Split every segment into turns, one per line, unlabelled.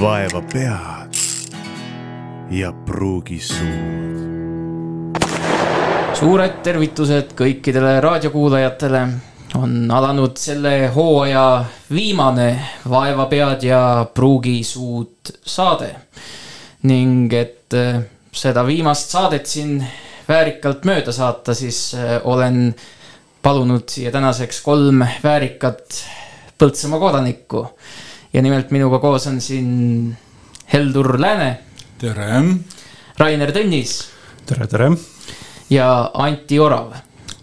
vaeva pead ja pruugi suud.
suured tervitused kõikidele raadiokuulajatele. on alanud selle hooaja viimane Vaeva pead ja pruugi suud saade. ning et äh, seda viimast saadet siin väärikalt mööda saata, siis äh, olen palunud siia tänaseks kolm väärikat Põltsamaa kodanikku. Ja nimelt minuga koos on siin Heldur Lääne.
tere.
Rainer Tõnnis.
tere, tere.
ja Anti Orav.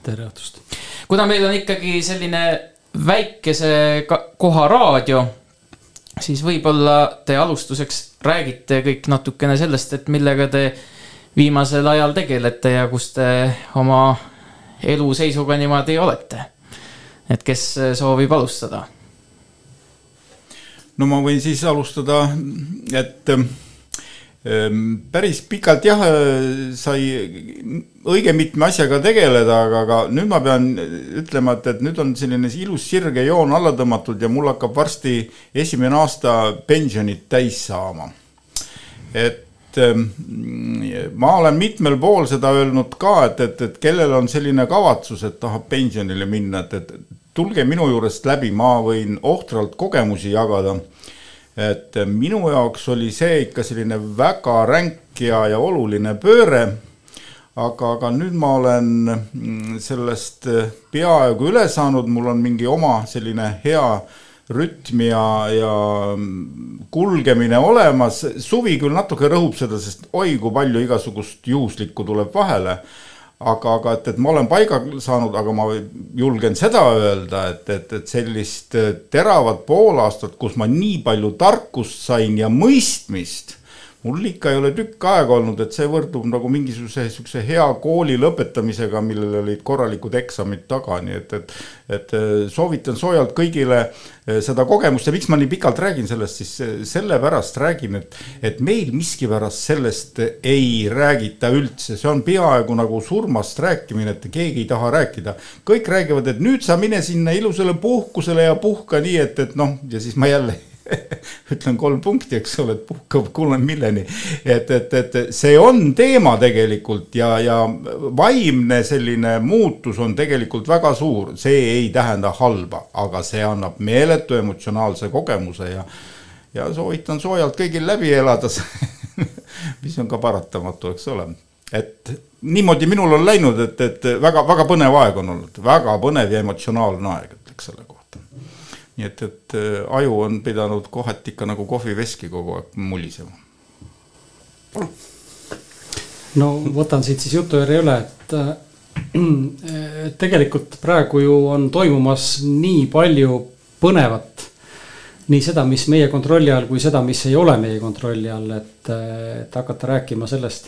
tere õhtust.
kuna meil on ikkagi selline väikese koha raadio, siis võib-olla te alustuseks räägite kõik natukene sellest, et millega te viimasel ajal tegelete ja kus te oma eluseisuga niimoodi olete. et kes soovib alustada?
No ma võin siis alustada, et ähm, päris pikalt jah, sai õige mitme asjaga tegeleda, aga, aga nüüd ma pean ütlema, et, et nüüd on selline ilus sirge joon alla tõmmatud ja mul hakkab varsti esimene aasta pensionit täis saama. et ähm, ma olen mitmel pool seda öelnud ka, et, et, et kellel on selline kavatsus, et tahab pensionile minna, et, et tulge minu juurest läbi, ma võin ohtralt kogemusi jagada. et minu jaoks oli see ikka selline väga ränk ja, ja oluline pööre. aga, aga nüüd ma olen sellest peaaegu üle saanud, mul on mingi oma selline hea rütm ja, ja kulgemine olemas. suvi küll natuke rõhub seda, sest oi kui palju igasugust juhuslikku tuleb vahele aga, aga et, et ma olen paiga saanud, aga ma julgen seda öelda, et, et, et sellist teravat pool aastat, kus ma nii palju tarkust sain ja mõistmist mul ikka ei ole tükk aega olnud, et see võrdub nagu mingisuguse sihukese hea kooli lõpetamisega, millel olid korralikud eksamid taga, nii et, et. et äh, soovitan soojalt kõigile äh, seda kogemust ja miks ma nii pikalt räägin sellest, siis äh, sellepärast räägin, et. et meil miskipärast sellest ei räägita üldse, see on peaaegu nagu surmast rääkimine, et keegi ei taha rääkida. kõik räägivad, et nüüd sa mine sinna ilusale puhkusele ja puhka nii, et, et noh, ja siis ma jälle ütlen kolm punkti, eks ole, et puhkab kuulen milleni. et, et, et see on teema tegelikult ja, ja vaimne selline muutus on tegelikult väga suur, see ei tähenda halba, aga see annab meeletu emotsionaalse kogemuse ja, ja soovitan soojalt kõigil läbi elada. Mis on ka paratamatu, eks ole, et niimoodi minul on läinud, et, et väga-väga põnev aeg on olnud, väga põnev ja emotsionaalne aeg, ütleks selle kohta nii et, et äh, aju on pidanud kohati ikka nagu kohviveski kogu aeg mulisema.
no võtan siit siis jutujärje üle, et äh, tegelikult praegu ju on toimumas nii palju põnevat. nii seda, mis meie kontrolli all, kui seda, mis ei ole meie kontrolli all, et, et hakata rääkima sellest,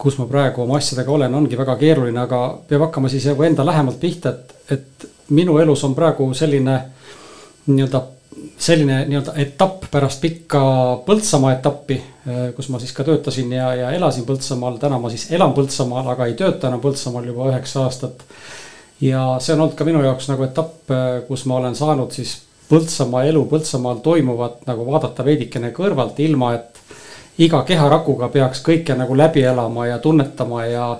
kus ma praegu oma asjadega olen, ongi väga keeruline, aga peab hakkama siis enda lähemalt pihta, et, et minu elus on praegu selline nii-öelda selline nii-öelda etapp pärast pikka Põltsamaa etappi, eh, kus ma siis ka töötasin ja, ja elasin Põltsamaal, täna ma siis elan Põltsamaal, aga ei tööta enam Põltsamaal juba üheksa aastat. ja see on olnud ka minu jaoks nagu etapp, eh, kus ma olen saanud siis Põltsamaa elu, Põltsamaal toimuvat nagu vaadata veidikene kõrvalt, ilma et iga keharakuga peaks kõike nagu läbi elama ja tunnetama ja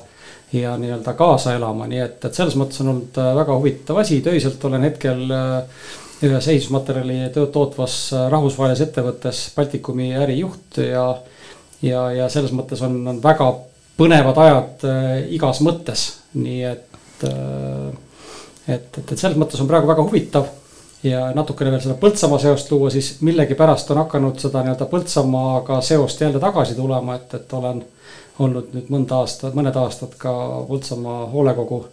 ja nii-öelda kaasa elama, nii et, et selles mõttes on olnud eh, väga huvitav asi, töiselt olen hetkel äh, ühes ehitusmaterjali tootvas äh, rahvusvahelises ettevõttes Baltikumi ärijuht ja. ja, ja selles mõttes on, on väga põnevad ajad äh, igas mõttes, nii et äh,. et, et, et selles mõttes on praegu väga huvitav ja natukene veel seda Põltsamaa seost luua, siis millegipärast on hakanud seda nii-öelda Põltsamaaga seost jälle tagasi tulema, et, et olen olnud nüüd mõnda aastat, mõned aastad ka Põltsamaa hoolekogu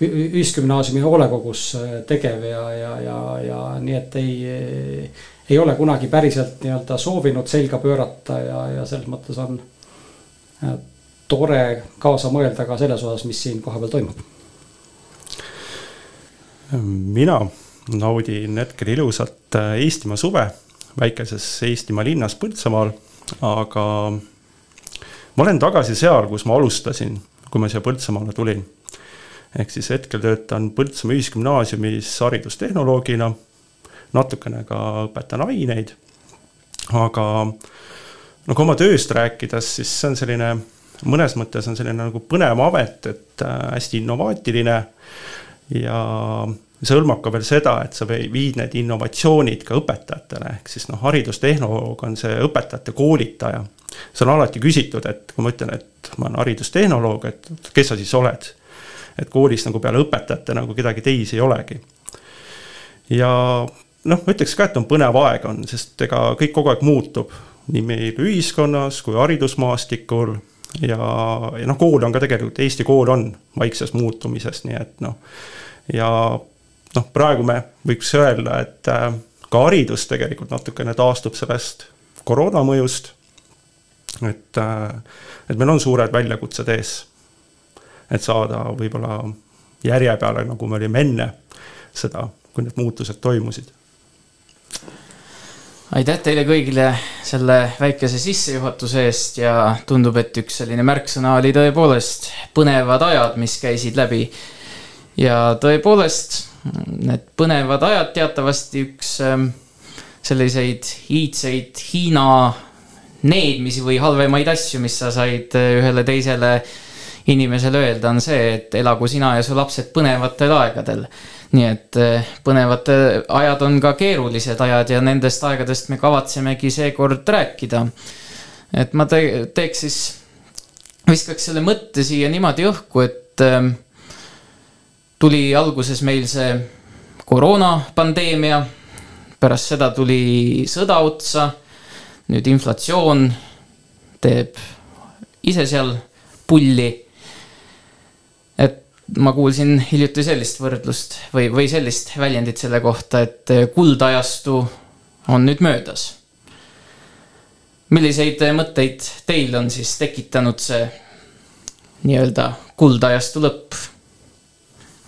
ühisgümnaasiumi hoolekogus äh, tegev ja, ja, ja, ja nii, et ei, ei ole kunagi päriselt nii-öelda soovinud selga pöörata ja, ja selles mõttes on äh, tore kaasa mõelda ka selles osas, mis siin kohapeal toimub.
mina naudin hetkel ilusat äh, Eestimaa suve väikeses Eestimaa linnas Põltsamaal, aga ma olen tagasi seal, kus ma alustasin, kui ma siia Põltsamaale tulin ehk siis hetkel töötan Põltsamaa Ühisgümnaasiumis haridustehnoloogina, natukene ka õpetan aineid aga no kui oma tööst rääkides, siis see on selline, mõnes mõttes on selline nagu põnev amet, et äh, hästi innovaatiline ja see hõlmab ka veel seda, et sa viid need innovatsioonid ka õpetajatele, ehk siis noh, haridustehnoloog on see õpetajate koolitaja. see on alati küsitud, et kui ma ütlen, et ma olen haridustehnoloog, et kes sa siis oled. Et koolis nagu peale õpetajate nagu kedagi teisi ei olegi. ja noh, ma ütleks ka, et on põnev aeg on, sest ega kõik kogu aeg muutub nii meil ühiskonnas kui haridusmaastikul ja, ja noh, kool on ka tegelikult, Eesti kool on vaikses muutumises, nii et noh, ja noh, praegu me võiks öelda, et äh, ka haridus tegelikult natukene taastub sellest koroona mõjust. et, äh, et meil on suured väljakutsed ees. Et saada võib-olla järje peale, nagu me olime enne seda, kui need muutused toimusid
aitäh teile kõigile selle väikese sissejuhatuse eest ja tundub, et üks selline märksõna oli tõepoolest põnevad ajad, mis käisid läbi. ja tõepoolest, need põnevad ajad teatavasti üks ähm, selliseid iidseid Hiina needmisi või halvemaid asju, mis sa said äh, ühele teisele inimesele öelda, on see, et elagu sina ja su lapsed põnevatel aegadel nii et eh, põnevad ajad on ka keerulised ajad ja nendest aegadest me kavatsemegi seekord rääkida. et ma te teeks siis, viskaks selle mõtte siia niimoodi õhku, et äh, tuli alguses meil see koroonapandeemia, pärast seda tuli sõda otsa, nüüd inflatsioon teeb ise seal pulli ma kuulsin hiljuti sellist võrdlust või, või sellist väljendit selle kohta, et eh, kuldajastu on nüüd möödas. milliseid mõtteid teil on siis tekitanud see nii-öelda kuldajastu lõpp?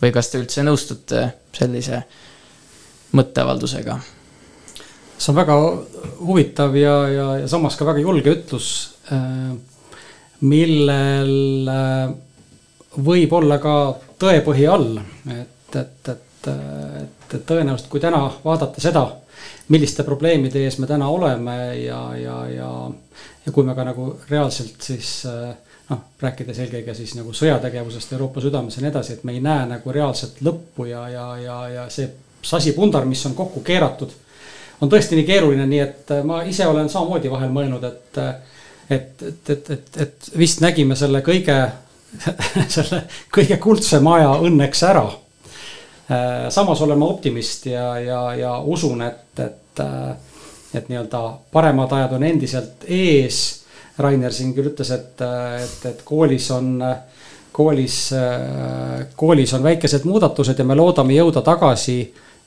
või kas te üldse nõustute sellise mõtteavaldusega?
see on väga huvitav ja, ja, ja samas ka väga julge ütlus, äh, millel võib olla ka tõepõhi all, et, et, et, et, tõenäoliselt, kui täna vaadata seda, milliste probleemide ees me täna oleme ja, ja, ja, ja kui me ka nagu reaalselt siis noh, rääkides eelkõige siis nagu sõjategevusest Euroopa südames ja nii edasi, et me ei näe nagu reaalset lõppu ja, ja, ja, ja see sasipundar, mis on kokku keeratud, on tõesti nii keeruline, nii et ma ise olen samamoodi vahel mõelnud, et et, et, et, et, et vist nägime selle kõige selle kõige kuldsema aja õnneks ära. Äh, samas olen ma optimist ja, ja, ja usun, et, et, äh, et nii-öelda paremad ajad on endiselt ees. Rainer siin küll ütles, et, et, et koolis on, koolis, koolis on väikesed muudatused ja me loodame jõuda tagasi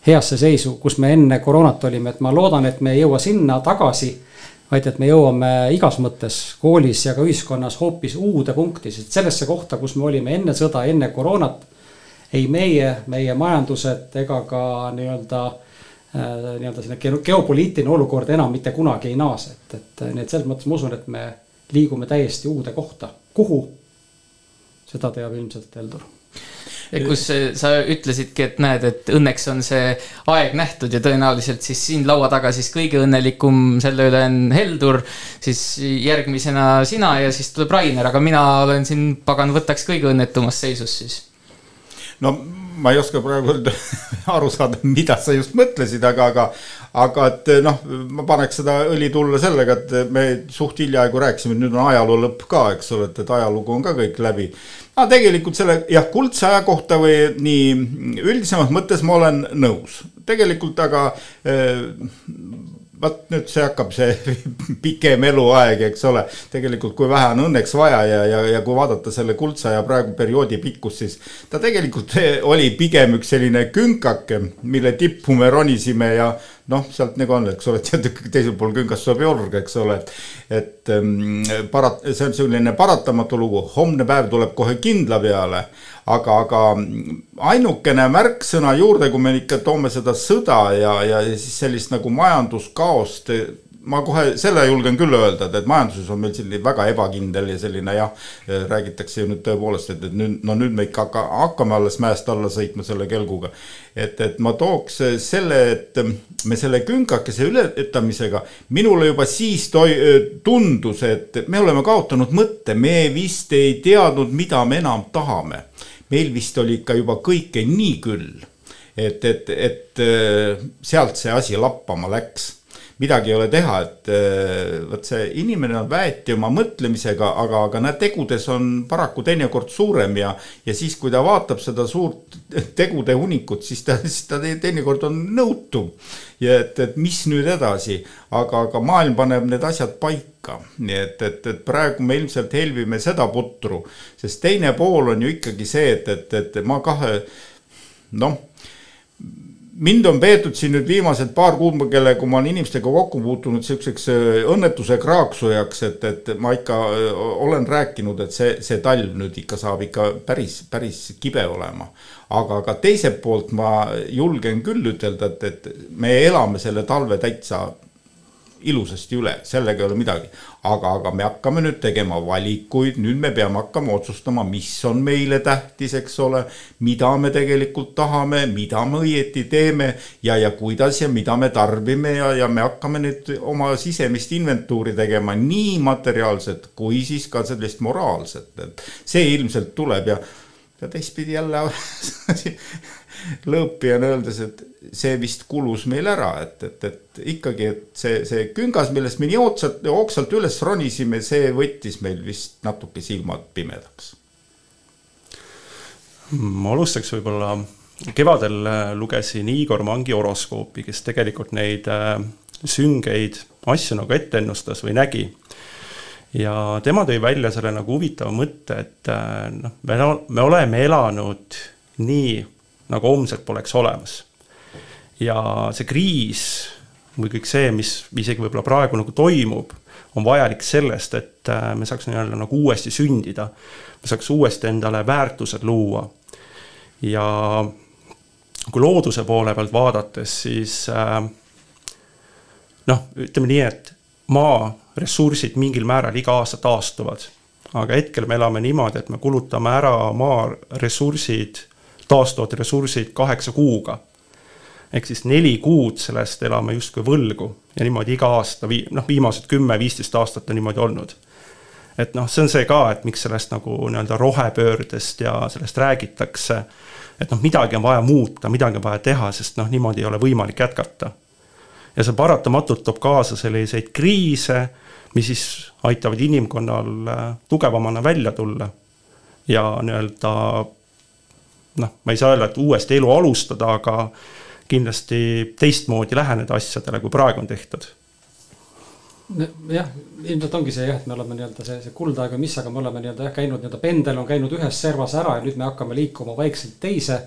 heasse seisu, kus me enne koroonat olime, et ma loodan, et me ei jõua sinna tagasi vaid et me jõuame igas mõttes koolis ja ka ühiskonnas hoopis uude punkti, sest sellesse kohta, kus me olime enne sõda, enne koroonat. ei meie, meie majandused ega ka nii-öelda äh,, nii-öelda selline geopoliitiline olukord enam mitte kunagi ei naase, et, et nii et selles mõttes ma usun, et me liigume täiesti uude kohta, kuhu? seda teab ilmselt Heldur
kus sa ütlesidki, et näed, et õnneks on see aeg nähtud ja tõenäoliselt siis siin laua taga siis kõige õnnelikum selle üle on Heldur. siis järgmisena sina ja siis tuleb Rainer, aga mina olen siin, pagan, võtaks kõige õnnetumas seisus siis.
No ma ei oska praegu aru saada, mida sa just mõtlesid, aga, aga, aga et noh, ma paneks seda õli tulla sellega, et me suht hiljaaegu rääkisime, et nüüd on ajaloo lõpp ka, eks ole, et, et ajalugu on ka kõik läbi aga tegelikult selle jah, kuldse aja kohta või nii üldisemas mõttes ma olen nõus. tegelikult aga äh, vot nüüd see hakkab see pikem eluaeg, eks ole. tegelikult, kui vähe on õnneks vaja ja, ja, ja kui vaadata selle kuldse aja praegu perioodi pikkust, siis ta tegelikult oli pigem üks selline künkake, mille tippu me ronisime ja noh, sealt nagu on, eks ole, tead teisel pool küngast saab jorg, eks ole, et. et ähm, parat-, see on selline paratamatu lugu, homne päev tuleb kohe kindla peale. aga, aga ainukene märksõna juurde, kui me ikka toome seda sõda ja, ja siis sellist nagu majanduskaost ma kohe selle julgen küll öelda, et, et majanduses on meil selline väga ebakindel ja selline jah, räägitakse ju nüüd tõepoolest, et, et nüüd, no nüüd me ikka hakka, hakkame alles mäest alla sõitma selle kelguga. et, et ma tooks selle, et me selle künkakese ületamisega, minule juba siis toi-, tundus, et me oleme kaotanud mõtte, me vist ei teadnud, mida me enam tahame. meil vist oli ikka juba kõike nii küll et, et, et sealt see asi lappama läks midagi ei ole teha, et äh, vot see inimene on väeti oma mõtlemisega, aga, aga näed, tegudes on paraku teinekord suurem ja, ja siis, kui ta vaatab seda suurt tegude hunnikut, siis ta, siis ta teinekord on nõutu. ja et, et mis nüüd edasi, aga, aga maailm paneb need asjad paika, nii et, et, et praegu me ilmselt helvime seda putru, sest teine pool on ju ikkagi see, et, et, et ma kahe noh mind on peetud siin nüüd viimased paar kuud, kellega ma olen inimestega kokku puutunud, sihukeseks äh, õnnetuse kraaksujaks, et, et ma ikka äh, olen rääkinud, et see, see talv nüüd ikka saab ikka päris, päris kibe olema. aga, aga teiselt poolt ma julgen küll ütelda, et, et me elame selle talve täitsa ilusasti üle, sellega ei ole midagi. Aga, aga me hakkame nüüd tegema valikuid, nüüd me peame hakkama otsustama, mis on meile tähtis, eks ole. mida me tegelikult tahame, mida me õieti teeme ja, ja kuidas ja mida me tarbime ja, ja me hakkame nüüd oma sisemist inventuuri tegema nii materiaalset kui siis ka sellist moraalset, et see ilmselt tuleb ja ja teistpidi jälle lõõpija on öeldes, et see vist kulus meil ära, et, et, et ikkagi, et see, see küngas, millest me nii ootsalt, hoogsalt üles ronisime, see võttis meil vist natuke silmad pimedaks.
ma alustaks võib-olla, kevadel äh, lugesin Igor Mangi horoskoopi, kes tegelikult neid äh, süngeid asju nagu ette ennustas või nägi ja tema tõi välja selle nagu huvitava mõtte, et äh, noh, me, me oleme elanud nii nagu homset poleks olemas. ja see kriis või kõik see, mis isegi võib-olla praegu nagu toimub, on vajalik sellest, et äh, me saaks nii-öelda nagu uuesti sündida. me saaks uuesti endale väärtused luua. ja kui looduse poole pealt vaadates, siis äh, noh, ütleme nii, et maa ressursid mingil määral iga aasta taastuvad. aga hetkel me elame niimoodi, et me kulutame ära maa ressursid taastuvad ressursid kaheksa kuuga. ehk siis neli kuud sellest elame justkui võlgu ja niimoodi iga aasta, noh, viimased kümme-viisteist aastat on niimoodi olnud. et noh, see on see ka, et miks sellest nagu nii-öelda rohepöördest ja sellest räägitakse. et noh, midagi on vaja muuta, midagi on vaja teha, sest noh, niimoodi ei ole võimalik jätkata. ja see paratamatult toob kaasa selliseid kriise, mis siis aitavad inimkonnal äh, tugevamana välja tulla ja nii-öelda noh, ma ei saa öelda, et uuesti elu alustada, aga kindlasti teistmoodi läheneda asjadele, kui praegu on tehtud
jah, ilmselt ongi see jah, et me oleme nii-öelda see, see kuldaeg või mis, aga me oleme nii-öelda jah käinud nii-öelda pendel on käinud ühes servas ära ja nüüd me hakkame liikuma vaikselt teise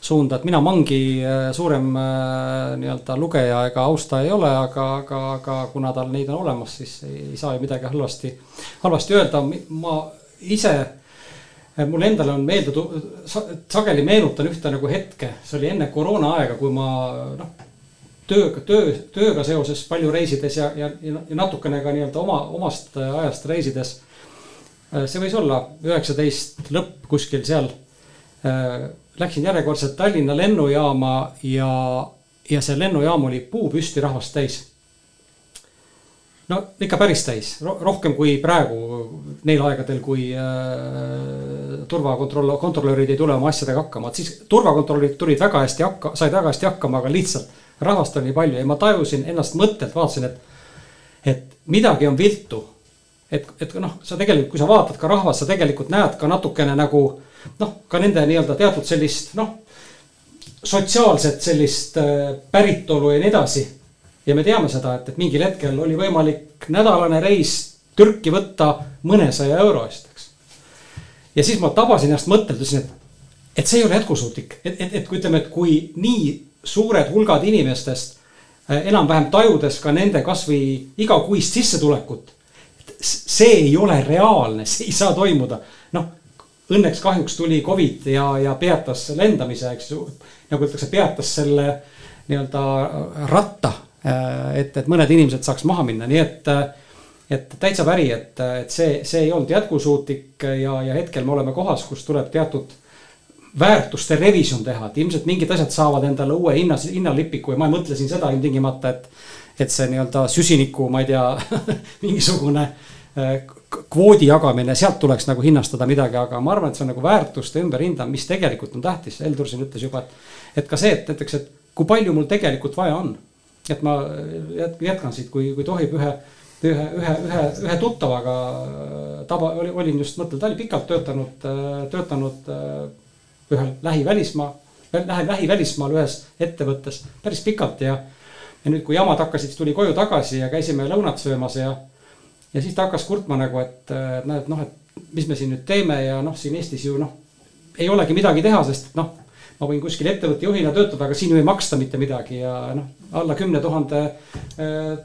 suunda, et mina Mangi äh, suurem äh, nii-öelda lugeja ega austaja ei ole, aga, aga, aga kuna tal neid on olemas, siis ei saa ju midagi halvasti, halvasti öelda. ma ise mul endal on meelde, sageli meenutan ühte nagu hetke, see oli enne koroona aega, kui ma noh, tööga, töö, tööga seoses palju reisides ja, ja, ja natukene ka nii-öelda oma, omast ajast reisides. see võis olla üheksateist lõpp kuskil seal. Läksin järjekordselt Tallinna lennujaama ja, ja see lennujaam oli puupüsti rahvast täis no ikka päris täis, rohkem kui praegu neil aegadel, kui äh, turvakontroll, kontrolörid ei tule oma asjadega hakkama, et siis turvakontrollid tulid väga hästi hakka, said väga hästi hakkama, aga lihtsalt rahvast oli palju ja ma tajusin ennast mõttelt, vaatasin, et, et midagi on viltu. et, et noh, sa tegelikult, kui sa vaatad ka rahvast, sa tegelikult näed ka natukene nagu noh, ka nende nii-öelda teatud sellist noh, sotsiaalset sellist äh, päritolu ja nii edasi ja me teame seda, et, et mingil hetkel oli võimalik nädalane reis Türki võtta mõnesaja euro eest, eks. ja siis ma tabasin ennast mõttelt, ütlesin, et, et see ei ole jätkusuutlik, et, et, et kui ütleme, et kui nii suured hulgad inimestest äh, enam-vähem tajudes ka nende kasvõi igakuist sissetulekut. see ei ole reaalne, see ei saa toimuda, noh õnneks kahjuks tuli Covid ja, ja peatas lendamise, eks ju. nagu öeldakse, peatas selle nii-öelda ratta et, et mõned inimesed saaks maha minna, nii et, et täitsa päri, et, et see, see ei olnud jätkusuutlik ja, ja hetkel me oleme kohas, kus tuleb teatud väärtuste revisjon teha, et ilmselt mingid asjad saavad endale uue hinna, hinnalipiku ja ma ei mõtle siin seda ilmtingimata, et, et see nii-öelda süsiniku, ma ei tea mingisugune äh, kvoodi jagamine, sealt tuleks nagu hinnastada midagi, aga ma arvan, et see on nagu väärtuste ümberhindamine, mis tegelikult on tähtis. Heldur siin ütles juba, et, et ka see, et näiteks, et kui palju mul tegelikult vaja on. Et ma jätkan siit, kui, kui tohib ühe, ühe, ühe, ühe, ühe tuttavaga taba, olin just, mõtlen, ta oli pikalt töötanud, töötanud ühel lähivälismaa, lähivälismaal ühes ettevõttes päris pikalt ja. ja nüüd, kui jamad hakkasid, siis tuli koju tagasi ja käisime lõunat söömas ja. ja siis ta hakkas kurtma nagu, et näed, noh, et mis me siin nüüd teeme ja noh, siin Eestis ju noh. ei olegi midagi teha, sest noh, ma võin kuskil ettevõtte juhina töötada, aga siin ju ei maksta mitte midagi ja noh, alla kümne tuhande äh,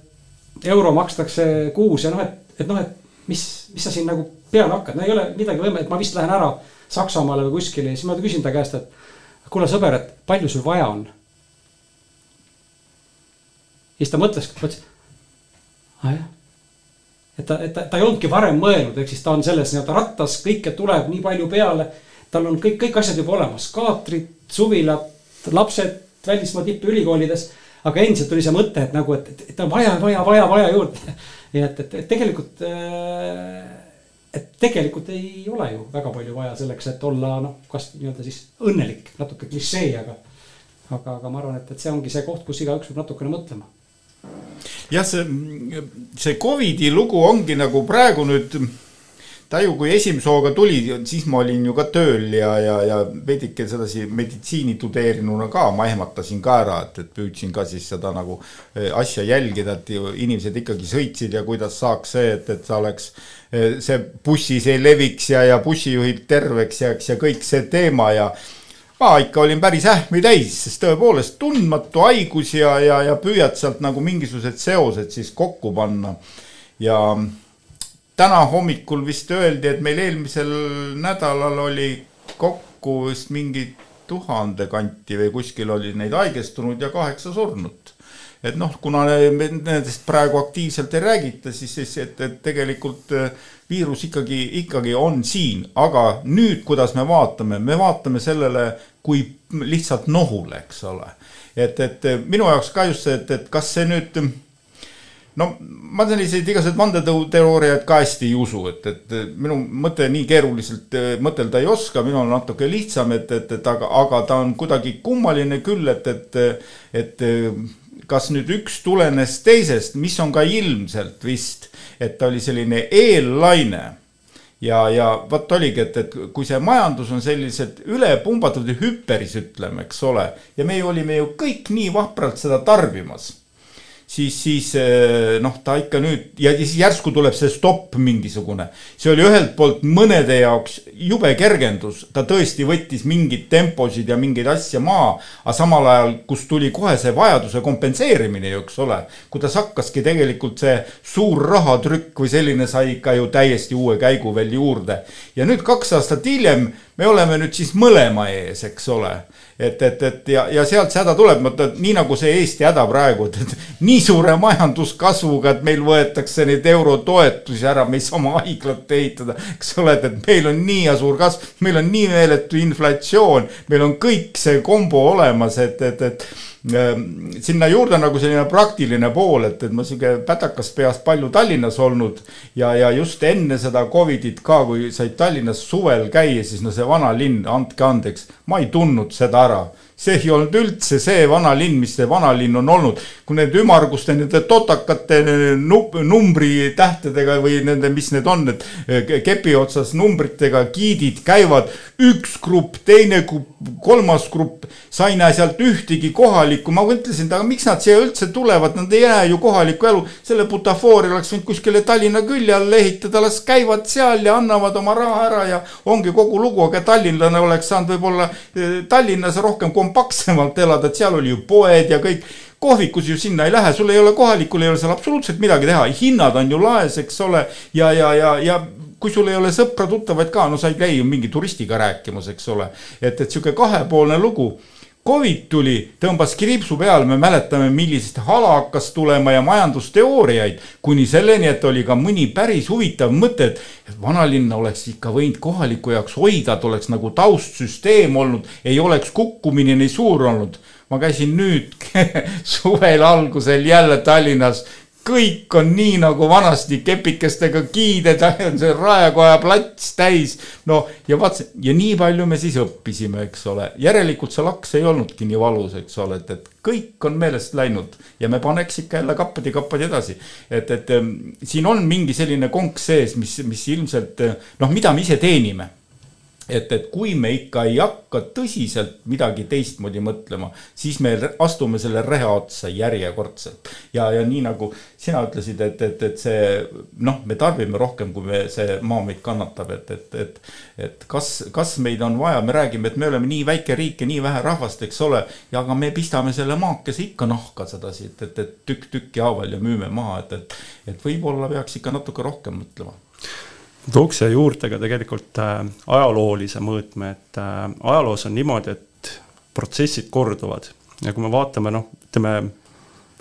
euro makstakse kuus ja noh, et, et noh, et mis, mis sa siin nagu peale hakkad, no ei ole midagi võimalik, ma vist lähen ära Saksamaale või kuskile ja siis ma küsin ta käest, et kuule sõber, et palju sul vaja on? siis ta mõtles, mõtles, aa ah, jah. et ta, et ta, ta ei olnudki varem mõelnud, ehk siis ta on selles nii-öelda rattas, kõike tuleb nii palju peale. tal on kõik, kõik asjad juba olemas, kaatrid, suvilad, lapsed välismaa tippülikoolides. Aga endiselt oli see mõte, et nagu, et, et on vaja, vaja, vaja, vaja juurde. nii et, et, et tegelikult äh, et tegelikult ei ole ju väga palju vaja selleks, et olla noh, kas nii-öelda siis õnnelik, natuke klišee, aga. aga, aga ma arvan, et, et see ongi see koht, kus igaüks peab natukene mõtlema.
jah, see, see Covidi lugu ongi nagu praegu nüüd ta ju, kui esimese hooga tuli, siis ma olin ju ka tööl ja, ja, ja veidike sedasi meditsiini tudeerinuna ka, ma ehmatasin ka ära, et, et püüdsin ka siis seda nagu eh, asja jälgida, et inimesed ikkagi sõitsid ja kuidas saaks see, et, et sa oleks eh, see bussis ei leviks ja, ja bussijuhid terveks jääks ja kõik see teema ja ma ikka olin päris ähmi täis, sest tõepoolest tundmatu haigus ja, ja, ja püüad sealt nagu mingisugused seosed siis kokku panna. Ja täna hommikul vist öeldi, et meil eelmisel nädalal oli kokku vist mingi tuhande kanti või kuskil oli neid haigestunud ja kaheksa surnut. et noh, kuna nendest praegu aktiivselt ei räägita, siis, siis et, et tegelikult äh, viirus ikkagi, ikkagi on siin, aga nüüd, kuidas me vaatame, me vaatame sellele kui lihtsalt nohule, eks ole. et, et minu jaoks ka just see, et, et kas see nüüd no ma selliseid igasuguseid vandeteooriaid ka hästi ei usu, et, et minu mõte nii keeruliselt eh, mõtelda ei oska, minul on natuke lihtsam, et, et, et aga, aga ta on kuidagi kummaline küll, et, et, et kas nüüd üks tulenes teisest, mis on ka ilmselt vist, et ta oli selline eellaine. Ja, ja vot oligi, et, et kui see majandus on sellised ülepumbatud ja hüperis, ütleme, eks ole, ja me ju olime ju kõik nii vapralt seda tarbimas siis, siis eh, noh, ta ikka nüüd ja siis järsku tuleb see stopp mingisugune. see oli ühelt poolt mõnede jaoks jube kergendus, ta tõesti võttis mingeid temposid ja mingeid asju maha, aga samal ajal, kus tuli kohe see vajaduse kompenseerimine ju, eks ole. kuidas hakkaski tegelikult see suur rahatrükk või selline sai ikka ju täiesti uue käigu veel juurde. ja nüüd kaks aastat hiljem me oleme nüüd siis mõlema ees, eks ole et, et, et ja, ja sealt see häda tuleb, nii nagu see Eesti häda praegu, et, nii suure majanduskasvuga, et meil võetakse neid eurotoetusi ära, me ei saa oma haiglat ehitada. eks ole, et, et meil on nii suur kasv, meil on nii meeletu inflatsioon, meil on kõik see kombo olemas, et, et, et sinna juurde nagu selline praktiline pool, et, et ma sihuke pätakas peas palju Tallinnas olnud ja, ja just enne seda Covidit ka, kui said Tallinnas suvel käia, siis no see vana linn, andke andeks, ma ei tundnud seda ära see ei olnud üldse see vanalinn, mis see vanalinn on olnud. kui need ümmarguste nende totakate numbritähtedega või nende, mis need on, need eh, kepi otsas numbritega giidid käivad, üks grupp, teine grupp, kolmas grupp, sa ei näe sealt ühtegi kohalikku, ma mõtlesin, et aga miks nad siia üldse tulevad, nad ei näe ju kohalikku elu. selle butafoori oleks võinud kuskile Tallinna külje alla ehitada, las käivad seal ja annavad oma raha ära ja ongi kogu lugu, aga tallinlane oleks saanud võib-olla eh, Tallinnas rohkem kompaktsemalt elada, et seal oli ju poed ja kõik kohvikus ju sinna ei lähe, sul ei ole kohalikul ei ole seal absoluutselt midagi teha, hinnad on ju laes, eks ole. ja, ja, ja, ja kui sul ei ole sõpra-tuttavaid ka, no sa ei käi ju mingi turistiga rääkimas, eks ole. et, et sihuke kahepoolne lugu. Covid tuli, tõmbas kriipsu peale, me mäletame, millisest hala hakkas tulema ja majandusteooriaid, kuni selleni, et oli ka mõni päris huvitav mõte, et vanalinna oleks ikka võinud kohaliku jaoks hoida, et oleks nagu taustsüsteem olnud, ei oleks kukkumine nii suur olnud. ma käisin nüüd suvel algusel jälle Tallinnas kõik on nii nagu vanasti kepikestega kiided, see Raekoja plats täis. no ja vaatasin ja nii palju me siis õppisime, eks ole, järelikult see laks ei olnudki nii valus, eks ole, et, et kõik on meelest läinud ja me paneks ikka jälle kappadi-kappadi edasi. et, et siin on mingi selline konks sees, mis, mis ilmselt noh, mida me ise teenime et, et kui me ikka ei hakka tõsiselt midagi teistmoodi mõtlema, siis me astume selle reha otsa järjekordselt. ja, ja nii nagu sina ütlesid, et, et, et see noh, me tarbime rohkem, kui me, see maa meid kannatab, et, et, et, et kas, kas meid on vaja, me räägime, et me oleme nii väike riik ja nii vähe rahvast, eks ole. ja aga me pistame selle maakese ikka nahka sedasi, et, et, et tükk tükki haaval ja müüme maha, et, et, et võib-olla peaks ikka natuke rohkem mõtlema
tooks siia juurde ka tegelikult äh, ajaloolise mõõtme, et äh, ajaloos on niimoodi, et protsessid korduvad ja kui me vaatame noh, ütleme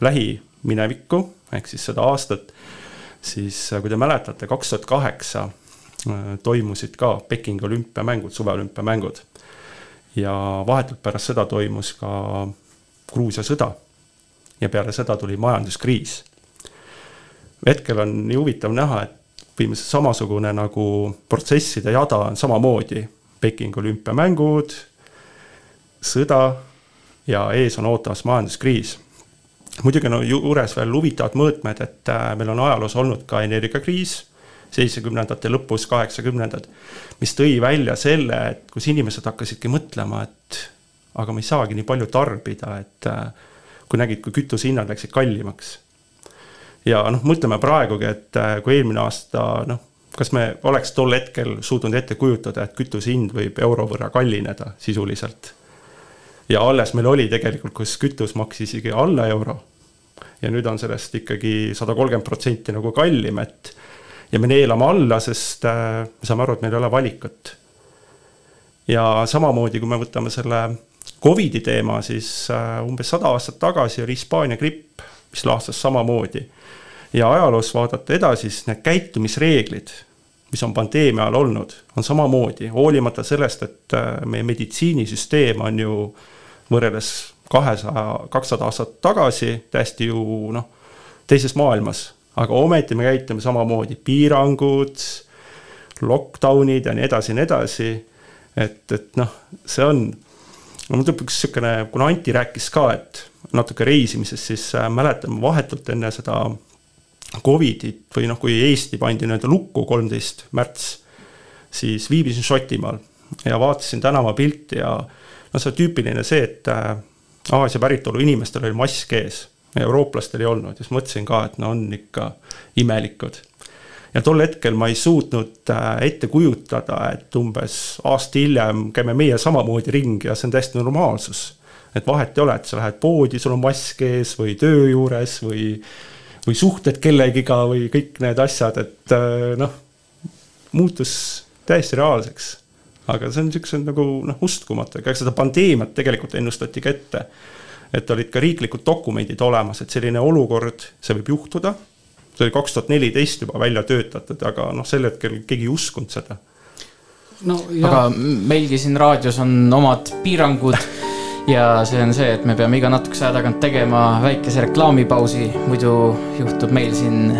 lähiminevikku ehk siis seda aastat, siis äh, kui te mäletate, kaks tuhat kaheksa toimusid ka Pekingi olümpiamängud, suveolümpiamängud. ja vahetult pärast seda toimus ka Gruusia sõda. ja peale seda tuli majanduskriis. hetkel on nii huvitav näha, et põhimõtteliselt samasugune nagu protsesside jada on samamoodi. Peking olümpiamängud, sõda ja ees on ootamas majanduskriis. muidugi on no, juures veel huvitavad mõõtmed, et äh, meil on ajaloos olnud ka energiakriis, seitsmekümnendate lõpus, kaheksakümnendad, mis tõi välja selle, et kus inimesed hakkasidki mõtlema, et aga me ei saagi nii palju tarbida, et äh, kui nägid, kui kütusehinnad läksid kallimaks ja noh, mõtleme praegugi, et äh, kui eelmine aasta noh, kas me oleks tol hetkel suutnud ette kujutada, et kütuse hind võib euro võrra kallineda sisuliselt. ja alles meil oli tegelikult, kus kütus maksis isegi alla euro. ja nüüd on sellest ikkagi sada kolmkümmend protsenti nagu kallim, et ja me neelame alla, sest äh, me saame aru, et meil ei ole valikut. ja samamoodi, kui me võtame selle Covidi teema, siis äh, umbes sada aastat tagasi oli Hispaania gripp, mis laastas samamoodi. Ja ajaloos vaadata edasi, siis need käitumisreeglid, mis on pandeemia ajal olnud, on samamoodi, hoolimata sellest, et äh, meie meditsiinisüsteem on ju võrreldes kahesaja, kakssada aastat tagasi täiesti ju noh, teises maailmas, aga ometi me käitume samamoodi, piirangud, lockdown'id ja nii edasi ja nii edasi. et, et noh, see on, no mul tuleb üks niisugune, kuna Anti rääkis ka, et natuke reisimisest, siis äh, mäletan vahetult enne seda Covidit või noh, kui Eesti pandi nii-öelda lukku kolmteist märts, siis viibisin Šotimaal ja vaatasin tänavapilti ja noh, see on tüüpiline see, et äh, Aasia päritolu inimestel oli mask ees ja eurooplastel ei olnud ja siis mõtlesin ka, et no on ikka imelikud. ja tol hetkel ma ei suutnud äh, ette kujutada, et umbes aasta hiljem käime meie samamoodi ringi ja see on täiesti normaalsus. Et vahet ei ole, et sa lähed poodi, sul on mask ees või töö juures või või suhted kellegiga või kõik need asjad, et äh, noh, muutus täiesti reaalseks. aga see on niisuguse nagu noh, uskumatu, ega seda pandeemiat tegelikult ennustati ka ette. et olid ka riiklikud dokumendid olemas, et selline olukord, see võib juhtuda. see oli kaks tuhat neliteist juba välja töötatud, aga noh, sel hetkel keegi ei uskunud seda
no, aga meilgi siin raadios on omad piirangud ja see on see, et me peame iga natukese aja tagant tegema väikese reklaamipausi, muidu juhtub meil siin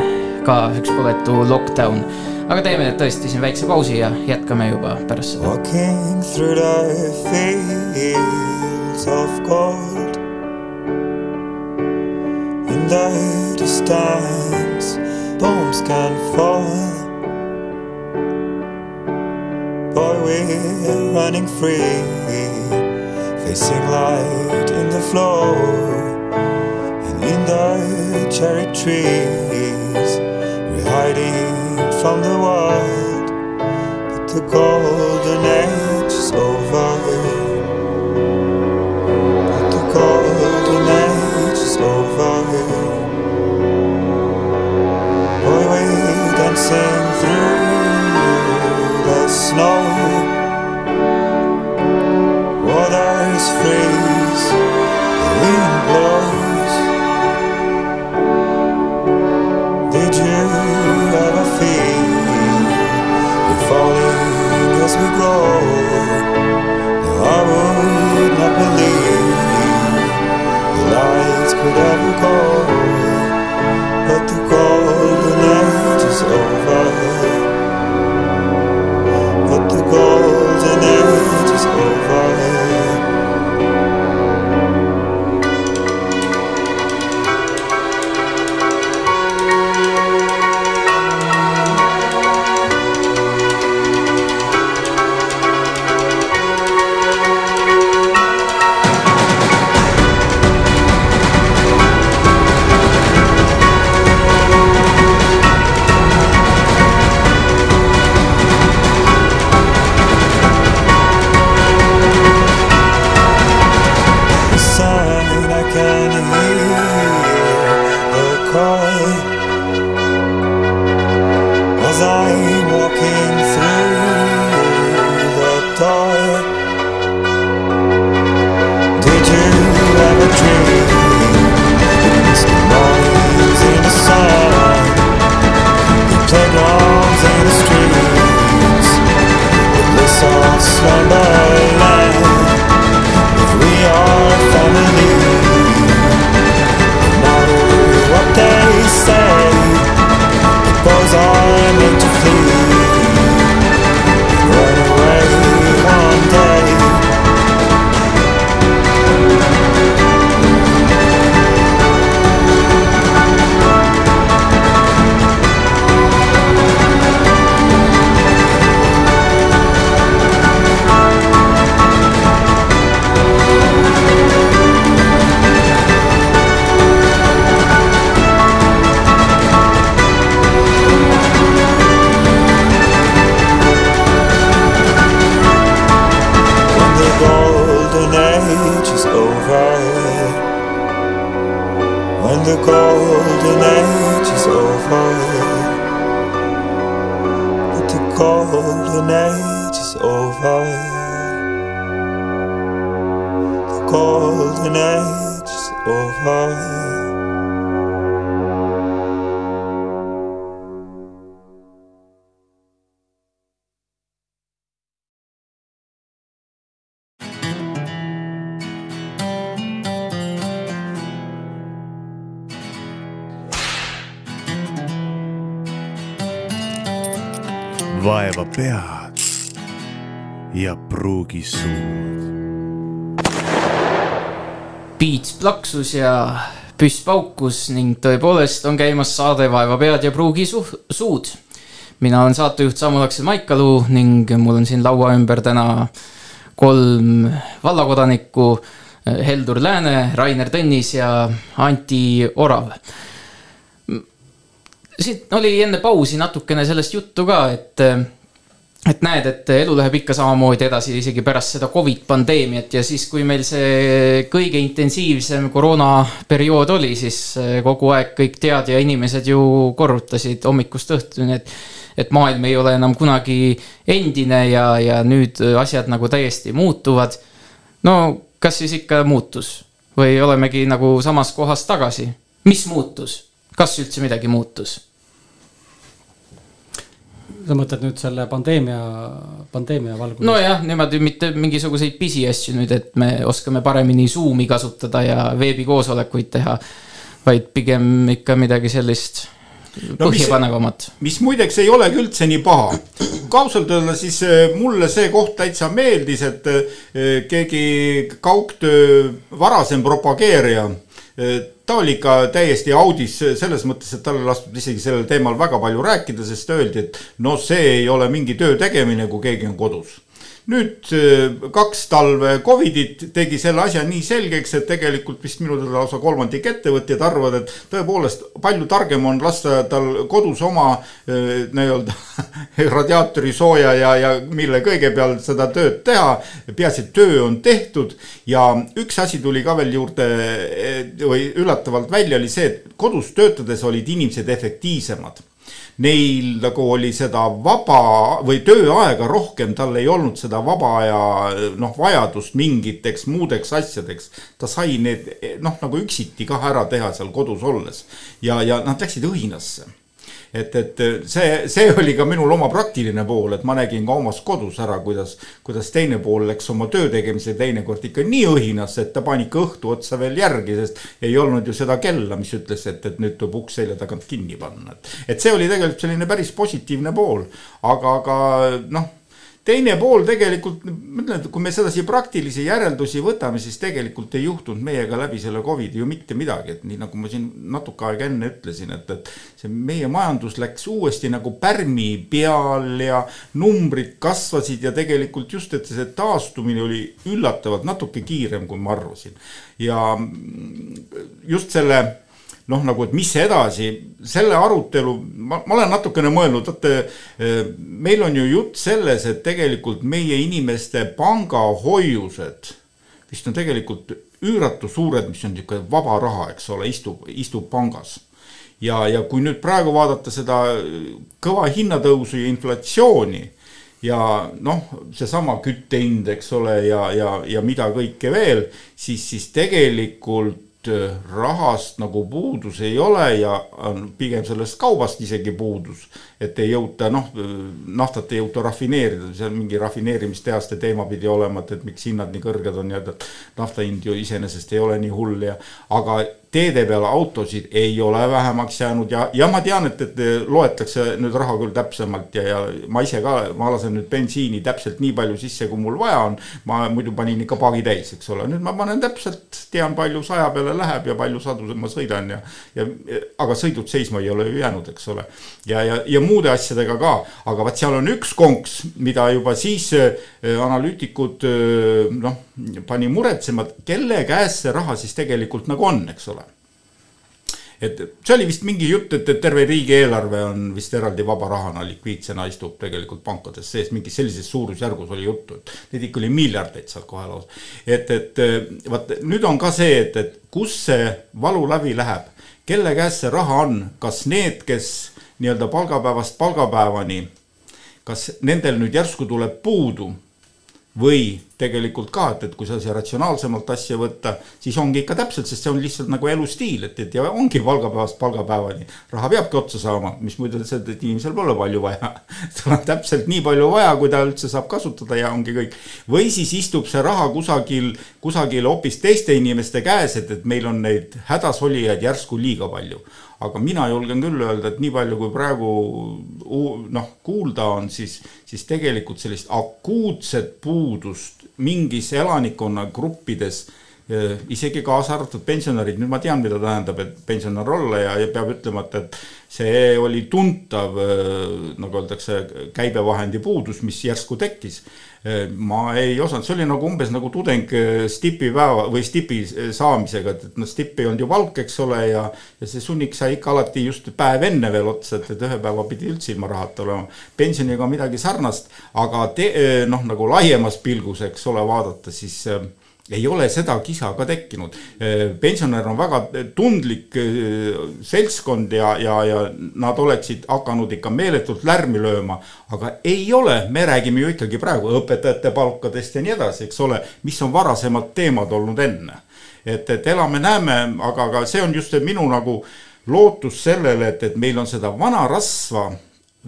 ka üks põletu lockdown. aga teeme tõesti siin väikse pausi ja jätkame juba pärast seda. Walking through the fields of gold In the distance bombs can fall Boy, we're running free Facing light in the floor and in the cherry trees. We're hiding from the world, but the golden age is over. But the golden age is over. Boy, we're dancing
floor. I would not believe the lights could ever
go. Plaksus ja püss paukus ning tõepoolest on käimas saade Vaeva pead ja pruugi su- suud. mina olen saatejuht Samuel Aksel Maikalu ning mul on siin laua ümber täna kolm vallakodanikku. Heldur Lääne, Rainer Tõnnis ja Anti Orav. siit oli enne pausi natukene sellest juttu ka, et et näed, et elu läheb ikka samamoodi edasi isegi pärast seda Covid pandeemiat ja siis, kui meil see kõige intensiivsem koroonaperiood oli, siis kogu aeg kõik tead ja inimesed ju korrutasid hommikust õhtuni, et et maailm ei ole enam kunagi endine ja, ja nüüd asjad nagu täiesti muutuvad. no kas siis ikka muutus või olemegi nagu samas kohas tagasi? mis muutus, kas üldse midagi muutus?
Sa mõtled nüüd selle pandeemia, pandeemia valguses?
nojah, niimoodi mitte mingisuguseid pisiasju nüüd, et me oskame paremini Zoom'i kasutada ja veebikoosolekuid teha, vaid pigem ikka midagi sellist
No
põhjapanevamat.
mis muideks ei olegi üldse nii paha. kui ausalt öelda, siis eh, mulle see koht täitsa meeldis, et eh, keegi kaugtöö varasem propageerija, ta oli ikka täiesti audis selles mõttes, et talle lastud isegi sellel teemal väga palju rääkida, sest öeldi, et no see ei ole mingi töö tegemine, kui keegi on kodus nüüd eh, kaks talve Covidit tegi selle asja nii selgeks, et tegelikult vist minu teada lausa kolmandik ettevõtjaid arvavad, et tõepoolest palju targem on lasta tal kodus oma eh, nii-öelda radiaatori sooja ja, ja mille kõige peal seda tööd teha. peaasi, et töö on tehtud ja üks asi tuli ka veel juurde eh, või üllatavalt välja, oli see, et kodus töötades olid inimesed efektiivsemad neil nagu oli seda vaba või tööaega rohkem, tal ei olnud seda vaba aja noh, vajadust mingiteks muudeks asjadeks. ta sai need noh, nagu üksiti kah ära teha seal kodus olles ja, ja nad läksid õhinasse et, et see, see oli ka minul oma praktiline pool, et ma nägin ka omas kodus ära, kuidas, kuidas teine pool läks oma töö tegemisel teinekord ikka nii õhinasse, et ta pani ikka õhtu otsa veel järgi, sest ei olnud ju seda kella, mis ütles, et, et nüüd tuleb uks selja tagant kinni panna, et. et see oli tegelikult selline päris positiivne pool, aga, aga noh teine pool tegelikult, ma ütlen, et kui me sedasi praktilisi järeldusi võtame, siis tegelikult ei juhtunud meiega läbi selle Covidi ju mitte midagi, et nii nagu ma siin natuke aega enne ütlesin, et, et see meie majandus läks uuesti nagu pärmi peal ja numbrid kasvasid ja tegelikult just, et see taastumine oli üllatavalt natuke kiirem, kui ma arvasin. ja just selle noh, nagu, et mis edasi, selle arutelu, ma, ma olen natukene mõelnud, vaata meil on ju jutt selles, et tegelikult meie inimeste pangahoiused vist on tegelikult üüratu suured, mis on niisugune vaba raha, eks ole, istub, istub pangas. ja, ja kui nüüd praegu vaadata seda kõva hinnatõusu ja inflatsiooni ja noh, seesama küttehind, eks ole, ja, ja, ja mida kõike veel, siis, siis tegelikult rahast nagu puudus ei ole ja on pigem sellest kaubast isegi puudus. et ei jõuta noh, naftat ei jõuta rafineerida, seal mingi rafineerimistehaste teema pidi olema, et, et miks hinnad nii kõrged on ja nafta hind ju iseenesest ei ole nii hull ja. aga teede peal autosid ei ole vähemaks jäänud ja, ja ma tean, et, et loetakse nüüd raha küll täpsemalt ja, ja ma ise ka, ma lasen nüüd bensiini täpselt nii palju sisse, kui mul vaja on. ma muidu panin ikka paagi täis, eks ole, nüüd ma panen täpselt, tean palju saja peale läheb ja palju sadu ma sõidan ja, ja aga sõidud seisma ei ole ju jäänud, eks ole. ja, ja, ja muude asjadega ka, aga vot seal on üks konks, mida juba siis äh, analüütikud äh, noh, pani muretsema, et kelle käes see raha siis tegelikult nagu on, eks ole et see oli vist mingi jutt, et, et terve riigieelarve on vist eraldi vaba rahana likviidsena istub tegelikult pankades sees, mingis sellises suurusjärgus oli juttu, et neid ikka oli miljardeid seal kohe lausa. et, et vaat nüüd on ka see, et, et kus see valu läbi läheb, kelle käes see raha on, kas need, kes nii-öelda palgapäevast palgapäevani, kas nendel nüüd järsku tuleb puudu või tegelikult ka, et, et kui sa see ratsionaalsemalt asja võtta, siis ongi ikka täpselt, sest see on lihtsalt nagu elustiil, et, et ja ongi palgapäevast palgapäevani. raha peabki otsa saama, mis muidu ütleb, et inimesel pole palju vaja tal on täpselt nii palju vaja, kui ta üldse saab kasutada ja ongi kõik. või siis istub see raha kusagil, kusagil hoopis teiste inimeste käes, et, et meil on neid hädasolijaid järsku liiga palju aga mina julgen küll öelda, et nii palju, kui praegu noh, kuulda on, siis, siis tegelikult sellist akuutset puudust mingis elanikkonnagruppides eh, isegi kaasa arvatud pensionärid, nüüd ma tean, mida tähendab, et pensionär olla ja, ja peab ütlema, et, et see oli tuntav, eh, nagu öeldakse, käibevahendi puudus, mis järsku tekkis ma ei osanud, see oli nagu umbes nagu tudeng eh, stipi päeva või stipi eh, saamisega, et, et noh, stipp ei olnud ju valk, eks ole, ja. ja see sunnik sai ikka alati just päev enne veel otsa, et, et ühe päeva pidi üldse ilma rahata olema. pensioniga midagi sarnast, aga te, eh, noh, nagu laiemas pilgus, eks ole, vaadata, siis ei ole seda kisa ka tekkinud. pensionär on väga tundlik äh, seltskond ja, ja, ja nad oleksid hakanud ikka meeletult lärmi lööma, aga ei ole, me räägime ju ikkagi praegu õpetajate palkadest ja nii edasi, eks ole, mis on varasemad teemad olnud enne. et, et elame-näeme, aga, aga see on just minu nagu lootus sellele, et, et meil on seda vana rasva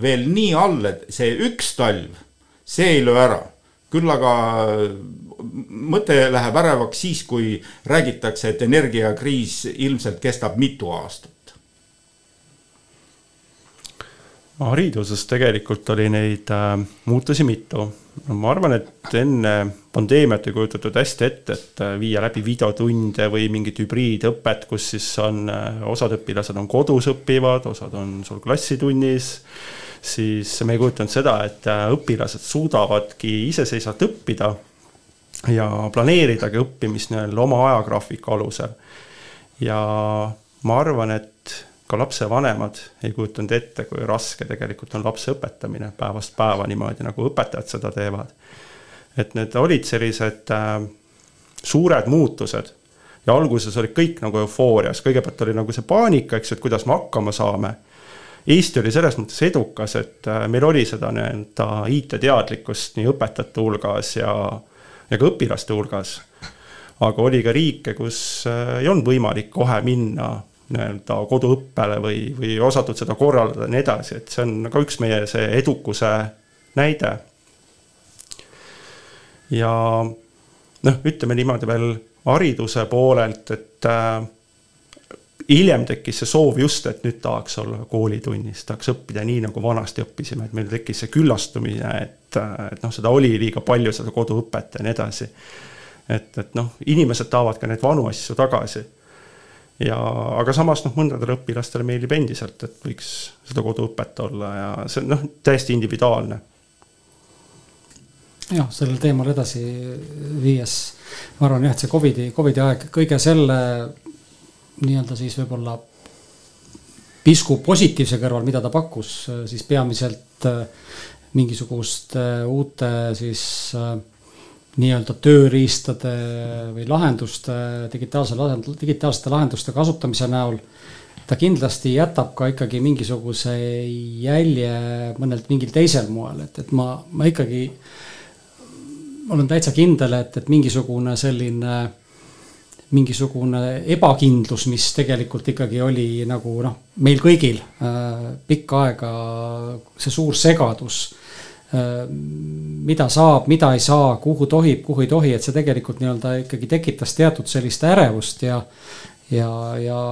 veel nii all, et see üks talv, see ei löö ära küll aga mõte läheb ärevaks siis, kui räägitakse, et energiakriis ilmselt kestab mitu aastat.
hariduses tegelikult oli neid äh, muutusi mitu. ma arvan, et enne pandeemiat ei kujutatud hästi ette, et äh, viia läbi videotunde või mingit hübriidõpet, kus siis on äh,, osad õpilased on kodus õpivad, osad on sul klassitunnis siis me ei kujutanud seda, et äh, õpilased suudavadki iseseisvalt õppida ja planeeridagi õppimist nii-öelda oma ajagraafiku alusel. ja ma arvan, et ka lapsevanemad ei kujutanud ette, kui raske tegelikult on lapse õpetamine päevast päeva niimoodi, nagu õpetajad seda teevad. et need olid sellised äh, suured muutused ja alguses olid kõik nagu eufoorias, kõigepealt oli nagu see paanika, eks ju, et kuidas me hakkama saame. Eesti oli selles mõttes edukas, et äh, meil oli seda nii-öelda IT-teadlikkust nii õpetajate hulgas ja ja ka õpilaste hulgas. aga oli ka riike, kus äh, ei olnud võimalik kohe minna nii-öelda koduõppele või, või osatud seda korraldada ja nii edasi, et see on ka üks meie see edukuse näide. ja noh, ütleme niimoodi veel hariduse poolelt, et äh, hiljem tekkis see soov just, et nüüd tahaks olla koolitunnis, tahaks õppida nii, nagu vanasti õppisime, et meil tekkis see küllastumine, et, et noh, seda oli liiga palju, seda koduõpet ja nii edasi. et, et noh, inimesed tahavad ka neid vanu asju tagasi. ja, aga samas noh, mõndadele õpilastele meeldib endiselt, et võiks seda koduõpet olla ja see on noh, täiesti individuaalne
jah, sellel teemal edasi viies, ma arvan jah, et see Covidi, Covidi aeg kõige selle nii-öelda siis võib-olla pisku positiivse kõrval, mida ta pakkus, siis peamiselt äh, mingisuguste uute siis äh, nii-öelda tööriistade või lahenduste, digitaalse, digitaalsete lahenduste kasutamise näol. ta kindlasti jätab ka ikkagi mingisuguse jälje mõnelt mingil teisel moel, et, et ma, ma ikkagi olen täitsa kindel, et, et mingisugune selline mingisugune ebakindlus, mis tegelikult ikkagi oli nagu noh, meil kõigil äh, pikka aega see suur segadus äh,. mida saab, mida ei saa, kuhu tohib, kuhu ei tohi, et see tegelikult nii-öelda ikkagi tekitas teatud sellist ärevust ja. ja, ja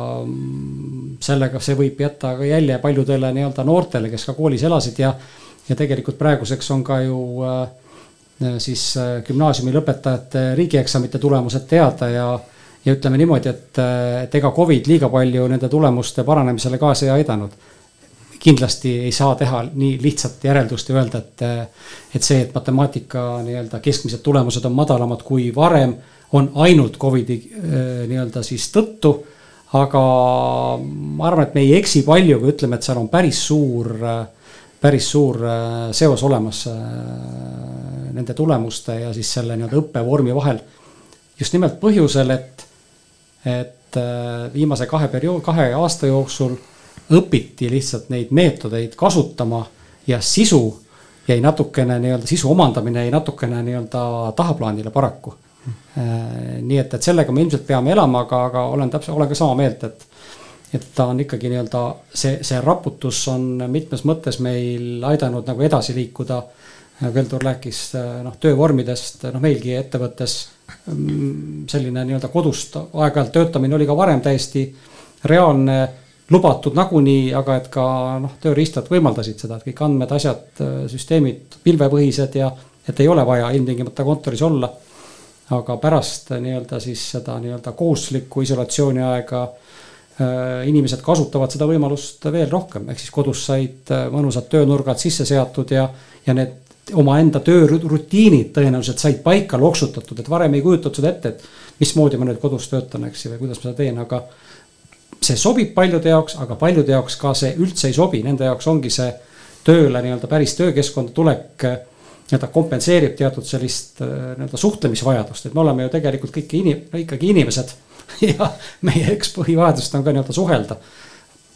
sellega see võib jätta ka jälje paljudele nii-öelda noortele, kes ka koolis elasid ja, ja tegelikult praeguseks on ka ju äh, siis äh, gümnaasiumi lõpetajate riigieksamite tulemused teada ja ja ütleme niimoodi, et, et ega Covid liiga palju nende tulemuste paranemisele kaasa ei aidanud. kindlasti ei saa teha nii lihtsat järeldust ja öelda, et, et see, et matemaatika nii-öelda keskmised tulemused on madalamad kui varem, on ainult Covidi äh, nii-öelda siis tõttu. aga ma arvan, et me ei eksi palju, kui ütleme, et seal on päris suur, päris suur äh, seos olemas äh, nende tulemuste ja siis selle nii-öelda õppevormi vahel just nimelt põhjusel, et et äh, viimase kahe periood, kahe aasta jooksul õpiti lihtsalt neid meetodeid kasutama ja sisu jäi natukene nii-öelda, sisu omandamine jäi natukene nii-öelda tahaplaanile paraku. Äh, nii et, et sellega me ilmselt peame elama, aga, aga olen täpselt, olen ka sama meelt, et et ta on ikkagi nii-öelda see, see raputus on mitmes mõttes meil aidanud nagu edasi liikuda. Veldur rääkis noh, töövormidest, noh meilgi ettevõttes selline nii-öelda kodust aeg-ajalt töötamine oli ka varem täiesti reaalne, lubatud nagunii, aga et ka noh, tööriistad võimaldasid seda, et kõik andmed, asjad, süsteemid pilvepõhised ja et ei ole vaja ilmtingimata kontoris olla. aga pärast nii-öelda siis seda nii-öelda kohustuslikku isolatsiooni aega äh, inimesed kasutavad seda võimalust veel rohkem, ehk siis kodus said äh, mõnusad töönurgad sisse seatud ja, ja need omaenda töörutiinid tõenäoliselt said paika loksutatud, et varem ei kujutatud seda ette, et mismoodi ma nüüd kodus töötan, eks ju, või kuidas ma seda teen, aga. see sobib paljude jaoks, aga paljude jaoks ka see üldse ei sobi, nende jaoks ongi see tööle nii-öelda päris töökeskkonda tulek. nii-öelda kompenseerib teatud sellist äh, nii-öelda suhtlemisvajadust, et me oleme ju tegelikult kõik inim-, ikkagi inimesed ja meie üks põhivajadust on ka nii-öelda suhelda.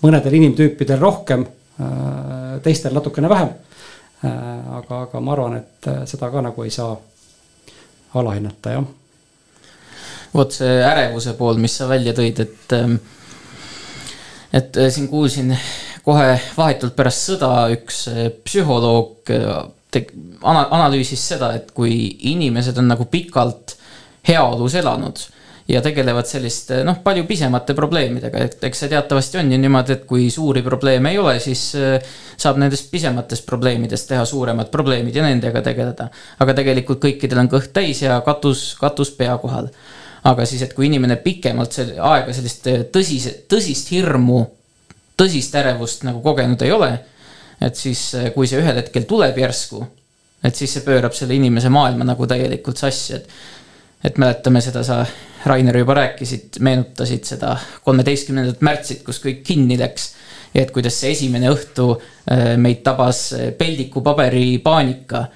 mõnedel inimtüüpidel rohkem, äh, teistel natukene vähem Äh, aga, aga ma arvan, et äh, seda ka nagu ei saa alahinnata, jah.
vot see ärevuse pool, mis sa välja tõid, et, ähm, et äh, siin kuulsin kohe vahetult pärast sõda üks psühholoog analüüsis seda, et kui inimesed on nagu pikalt heaolus elanud ja tegelevad selliste noh, palju pisemate probleemidega, et eks see teatavasti on ju niimoodi, et kui suuri probleeme ei ole, siis äh, saab nendest pisematest probleemidest teha suuremad probleemid ja nendega tegeleda. aga tegelikult kõikidel on kõht täis ja katus, katus pea kohal. aga siis, et kui inimene pikemalt sel-, aega sellist äh, tõsise, tõsist hirmu, tõsist ärevust nagu kogenud ei ole, et siis, äh, kui see ühel hetkel tuleb järsku, et siis see pöörab selle inimese maailma nagu täielikult sassi, et et mäletame seda, sa, Rainer, juba rääkisid, meenutasid seda kolmeteistkümnendat märtsit, kus kõik kinni läks. ja et kuidas see esimene õhtu äh, meid tabas äh, peldikupaberi paanika.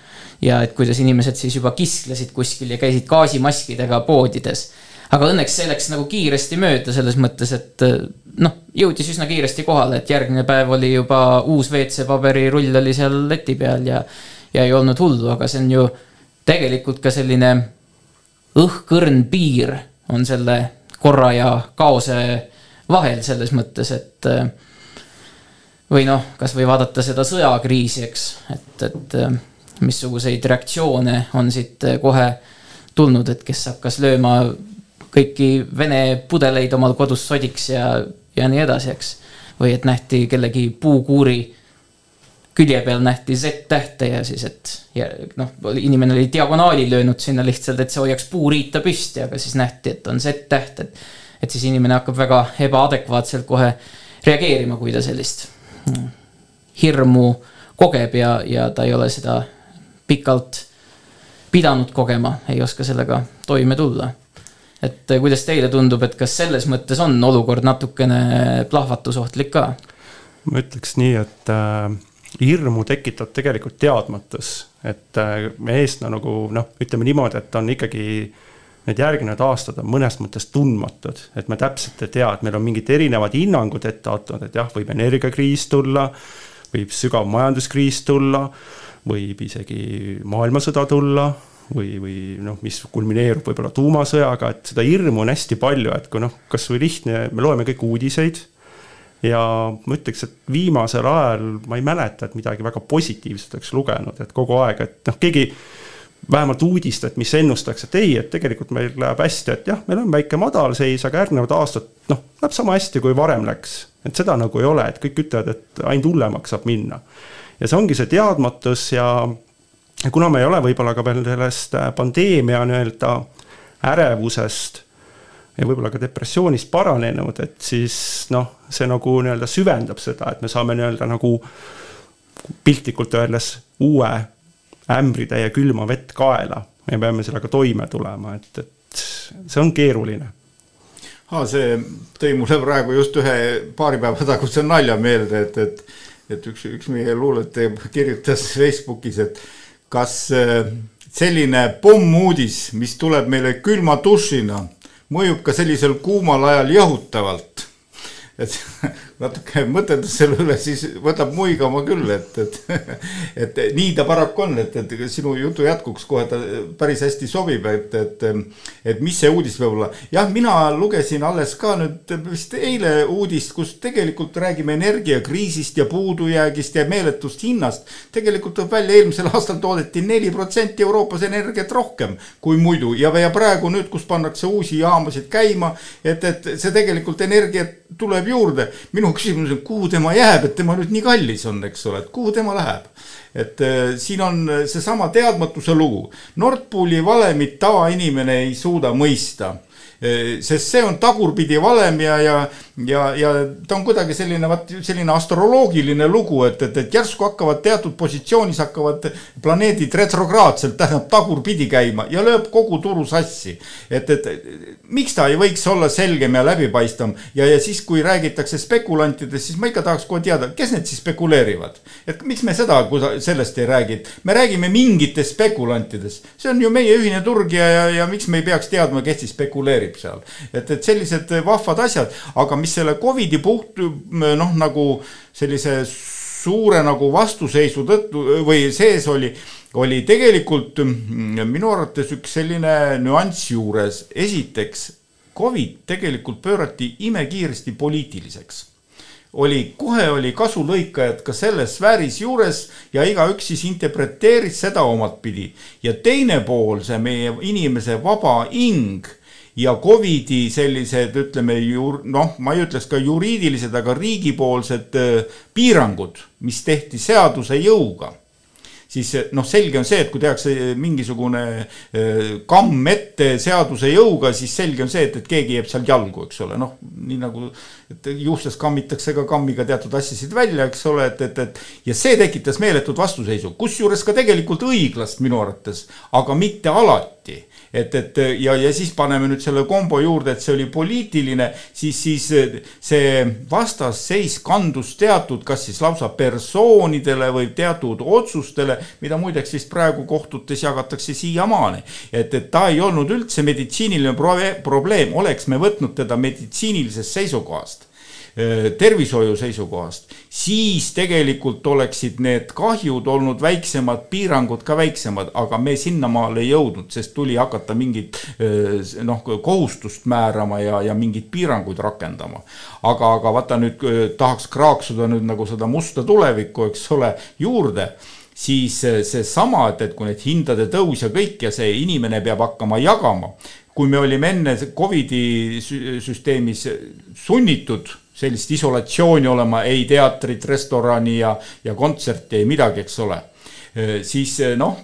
ja et kuidas inimesed siis juba kisklesid kuskil ja käisid gaasimaskidega poodides. aga õnneks see läks nagu kiiresti mööda selles mõttes, et äh, noh, jõudis üsna kiiresti kohale, et järgmine päev oli juba uus WC-paberi rull oli seal leti peal ja, ja ei olnud hullu, aga see on ju tegelikult ka selline õhkõrn piir on selle korra ja kaose vahel selles mõttes, et äh, või noh, kasvõi vaadata seda sõjakriisi, eks, et, et äh, missuguseid reaktsioone on siit äh, kohe tulnud, et kes hakkas lööma kõiki Vene pudeleid omal kodus sodiks ja, ja nii edasi, eks. või et nähti kellegi puukuuri külje peal nähti Z-tähte ja siis, et ja noh, inimene oli diagonaali löönud sinna lihtsalt, et see hoiaks puuriita püsti, aga siis nähti, et on Z-täht, et et siis inimene hakkab väga ebaadekvaatselt kohe reageerima, kui ta sellist mm, hirmu kogeb ja, ja ta ei ole seda pikalt pidanud kogema, ei oska sellega toime tulla. et kuidas teile tundub, et kas selles mõttes on olukord natukene plahvatusohtlik ka?
ma ütleks nii, et äh, hirmu tekitab tegelikult teadmatus, et äh, eestlane nagu noh, ütleme niimoodi, et on ikkagi need järgnevad aastad on mõnes mõttes tundmatud, et me täpselt ei tea, et meil on mingid erinevad hinnangud ette antud, et jah, võib energiakriis tulla, võib sügav majanduskriis tulla, võib isegi maailmasõda tulla või, või noh, mis kulmineerub võib-olla tuumasõjaga, et seda hirmu on hästi palju, et kui noh, kasvõi lihtne, me loeme kõik uudiseid ja ma ütleks, et viimasel ajal ma ei mäleta, et midagi väga positiivset oleks lugenud, et kogu aeg, et noh, keegi vähemalt uudist, et mis ennustaks, et ei, et tegelikult meil läheb hästi, et jah, meil on väike madalseis, aga järgnevad aastad noh, läheb sama hästi, kui varem läks. et seda nagu ei ole, et kõik ütlevad, et ainult hullemaks saab minna. ja see ongi see teadmatus ja kuna me ei ole võib-olla ka veel sellest pandeemia nii-öelda ärevusest ja võib-olla ka depressioonist paranenud, et siis noh, see nagu nii-öelda süvendab seda, et me saame nii-öelda nagu piltlikult öeldes uue ämbritäie külma vett kaela. me peame sellega toime tulema, et, et see on keeruline
ah,. see tõi mulle praegu just ühe paari päeva taguse nalja meelde, et, et, et üks, üks meie luuletaja kirjutas Facebookis, et kas äh, selline pommuudis, mis tuleb meile külma dušina mõjub ka sellisel kuumal ajal jahutavalt. et natuke mõteldes selle üle, siis võtab muigama küll, et, et, et nii ta paraku on, et, et sinu jutu jätkuks kohe ta päris hästi sobib, et, et, et mis see uudis peab olla. jah, mina lugesin alles ka nüüd vist eile uudist, kus tegelikult räägime energiakriisist ja puudujäägist ja meeletust hinnast. tegelikult tuleb välja, eelmisel aastal toodeti neli protsenti Euroopas energiat rohkem kui muidu ja, ja praegu nüüd, kus pannakse uusi jaamasid käima, et, et see tegelikult energiat tuleb juurde. minu minu küsimus on, kuhu tema jääb, et tema nüüd nii kallis on, eks ole, et kuhu tema läheb. et äh, siin on seesama teadmatuse lugu. Nord Pooli valemit tavainimene ei suuda mõista äh, sest see on tagurpidi valem ja, ja, ja, ja ta on kuidagi selline, vaat selline astroloogiline lugu, et, et, et järsku hakkavad teatud positsioonis hakkavad planeedid retrokraadselt, tähendab tagurpidi käima ja lööb kogu turu sassi. et, et miks ta ei võiks olla selgem ja läbipaistvam ja, ja siis, kui räägitakse spekulantidest, siis ma ikka tahaks kohe teada, kes need siis spekuleerivad. et miks me seda, sellest ei räägi, et me räägime mingitest spekulantidest, see on ju meie ühine turg ja, ja, ja miks me ei peaks teadma, kes siis spekuleerib seal. et, et sellised vahvad asjad, aga mis selle Covidi puht noh, nagu sellise suure nagu vastuseisu tõttu või sees oli oli tegelikult mm, minu arvates üks selline nüanss juures. esiteks, Covid tegelikult pöörati imekiiresti poliitiliseks oli, kohe oli kasulõikajad ka selles sfääris juures ja igaüks siis interpreteeris seda omat pidi. ja teine pool, see meie inimese vaba hing ja Covidi sellised, ütleme ju noh, ma ei ütleks ka juriidilised, aga riigipoolsed äh, piirangud, mis tehti seaduse jõuga. Siis noh, selge on see, et kui tehakse mingisugune äh, kamm ette seaduse jõuga, siis selge on see, et, et keegi jääb seal jalgu, eks ole, noh, nii nagu et juustes kammitakse ka kammiga teatud asjasid välja, eks ole, et, et, et ja see tekitas meeletut vastuseisu, kusjuures ka tegelikult õiglast minu arvates, aga mitte alati et, et ja, ja siis paneme nüüd selle kombo juurde, et see oli poliitiline, siis, siis see vastasseis kandus teatud, kas siis lausa persoonidele või teatud otsustele, mida muideks vist praegu kohtutes jagatakse siiamaani. et, et ta ei olnud üldse meditsiiniline probleem, oleks me võtnud teda meditsiinilisest seisukohast tervishoiu seisukohast, siis tegelikult oleksid need kahjud olnud väiksemad, piirangud ka väiksemad, aga me sinnamaale ei jõudnud, sest tuli hakata mingit äh, noh, kohustust määrama ja, ja mingeid piiranguid rakendama. aga, aga vaata nüüd äh, tahaks kraaksuda nüüd nagu seda musta tulevikku, eks ole, juurde siis seesama, et, et kui need hindade tõus ja kõik ja see inimene peab hakkama jagama, kui me olime enne Covidi süsteemis sunnitud sellist isolatsiooni olema, ei teatrit, restorani ja, ja kontserti, ei midagi, eks ole. siis noh,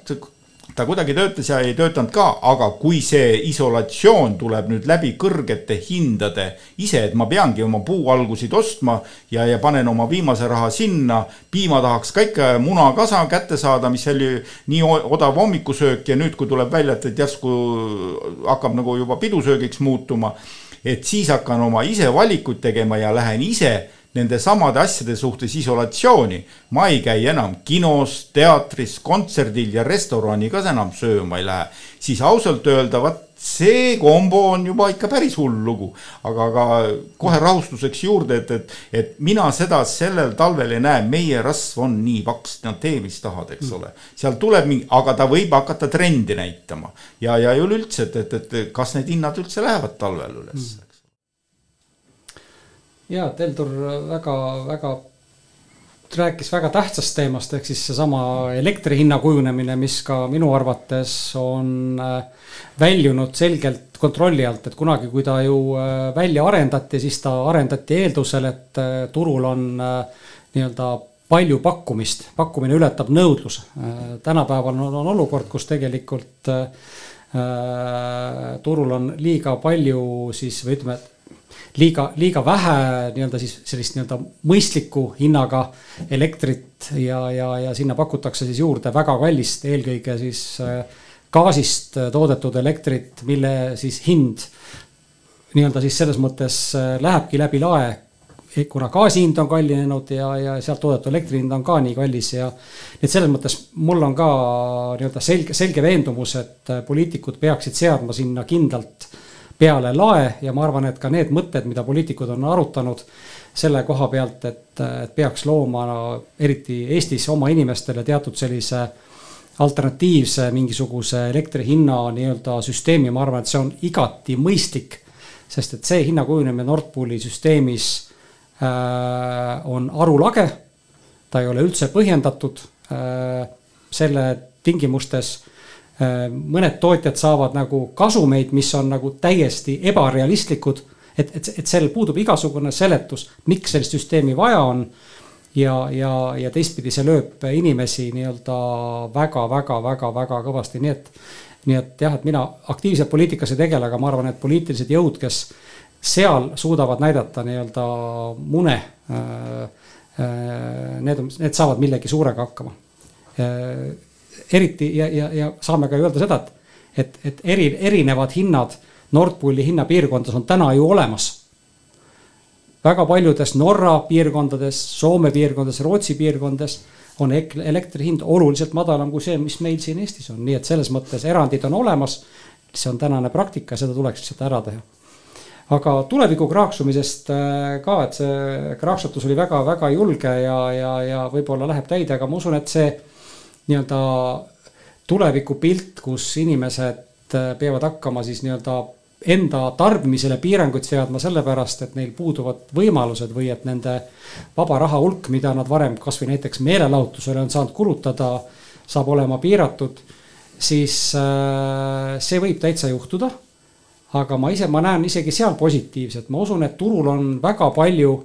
ta kuidagi töötas ja ei töötanud ka, aga kui see isolatsioon tuleb nüüd läbi kõrgete hindade ise, et ma peangi oma puualgusid ostma ja, ja panen oma viimase raha sinna, piima tahaks ka ikka munakasa kätte saada, mis oli nii odav hommikusöök ja nüüd, kui tuleb välja, et, et järsku hakkab nagu juba pidusöögiks muutuma, et siis hakkan oma ise valikuid tegema ja lähen ise nende samade asjade suhtes isolatsiooni. ma ei käi enam kinos, teatris, kontserdil ja restorani ka enam sööma ei lähe. siis ausalt öelda, vot see kombo on juba ikka päris hull lugu. aga, aga kohe rahustuseks juurde, et, et, et mina seda sellel talvel ei näe, meie rasv on nii paks, no tee, mis tahad, eks ole. seal tuleb mingi, aga ta võib hakata trendi näitama ja, ja üleüldse, et, et, et kas need hinnad üldse lähevad talvel üles mm
ja Teldur väga-väga rääkis väga tähtsast teemast, ehk siis seesama elektri hinna kujunemine, mis ka minu arvates on äh, väljunud selgelt kontrolli alt, et kunagi, kui ta ju äh, välja arendati, siis ta arendati eeldusel, et äh, turul on nii-öelda palju pakkumist, pakkumine ületab nõudluse. tänapäeval on, on olukord, kus tegelikult turul on liiga palju siis või ütleme, et liiga, liiga vähe nii-öelda siis sellist nii-öelda mõistliku hinnaga elektrit ja, ja, ja sinna pakutakse siis juurde väga kallist, eelkõige siis äh, gaasist toodetud elektrit, mille siis hind nii-öelda siis selles mõttes äh, lähebki läbi lae kuna gaasi hind on kallinenud ja, ja sealt toodetud elektri hind on ka nii kallis ja. et selles mõttes mul on ka nii-öelda selge, selge veendumus, et poliitikud peaksid seadma sinna kindlalt peale lae ja ma arvan, et ka need mõtted, mida poliitikud on arutanud selle koha pealt, et, et peaks looma no, eriti Eestis oma inimestele teatud sellise alternatiivse mingisuguse elektri hinna nii-öelda süsteemi, ma arvan, et see on igati mõistlik. sest et see hinna kujunemine Nord Pooli süsteemis äh, on arulage, ta ei ole üldse põhjendatud äh, selle tingimustes mõned tootjad saavad nagu kasumeid, mis on nagu täiesti ebarealistlikud. et, et, et sellel puudub igasugune seletus, miks sellist süsteemi vaja on. ja, ja, ja teistpidi see lööb inimesi nii-öelda väga-väga-väga-väga kõvasti, nii et. nii et jah, et mina aktiivselt poliitikas ei tegele, aga ma arvan, et poliitilised jõud, kes seal suudavad näidata nii-öelda mune. Äh, äh, need on, need saavad millegi suurega hakkama eriti ja, ja, ja saame ka öelda seda, et, et, et eri, erinevad hinnad Nord Pooli hinnapiirkondades on täna ju olemas. väga paljudes Norra piirkondades, Soome piirkondades, Rootsi piirkondades on elektri hind oluliselt madalam kui see, mis meil siin Eestis on, nii et selles mõttes erandid on olemas. see on tänane praktika, seda tuleks lihtsalt ära teha. aga tuleviku kraaksumisest äh, ka, et see kraaksutus oli väga-väga julge ja, ja, ja võib-olla läheb täide, aga ma usun, et see nii-öelda tulevikupilt, kus inimesed äh, peavad hakkama siis nii-öelda enda tarbimisele piiranguid seadma sellepärast, et neil puuduvad võimalused või et nende vaba raha hulk, mida nad varem kasvõi näiteks meelelahutusele on saanud kulutada, saab olema piiratud. siis äh, see võib täitsa juhtuda. aga ma ise, ma näen isegi seal positiivset, ma usun, et turul on väga palju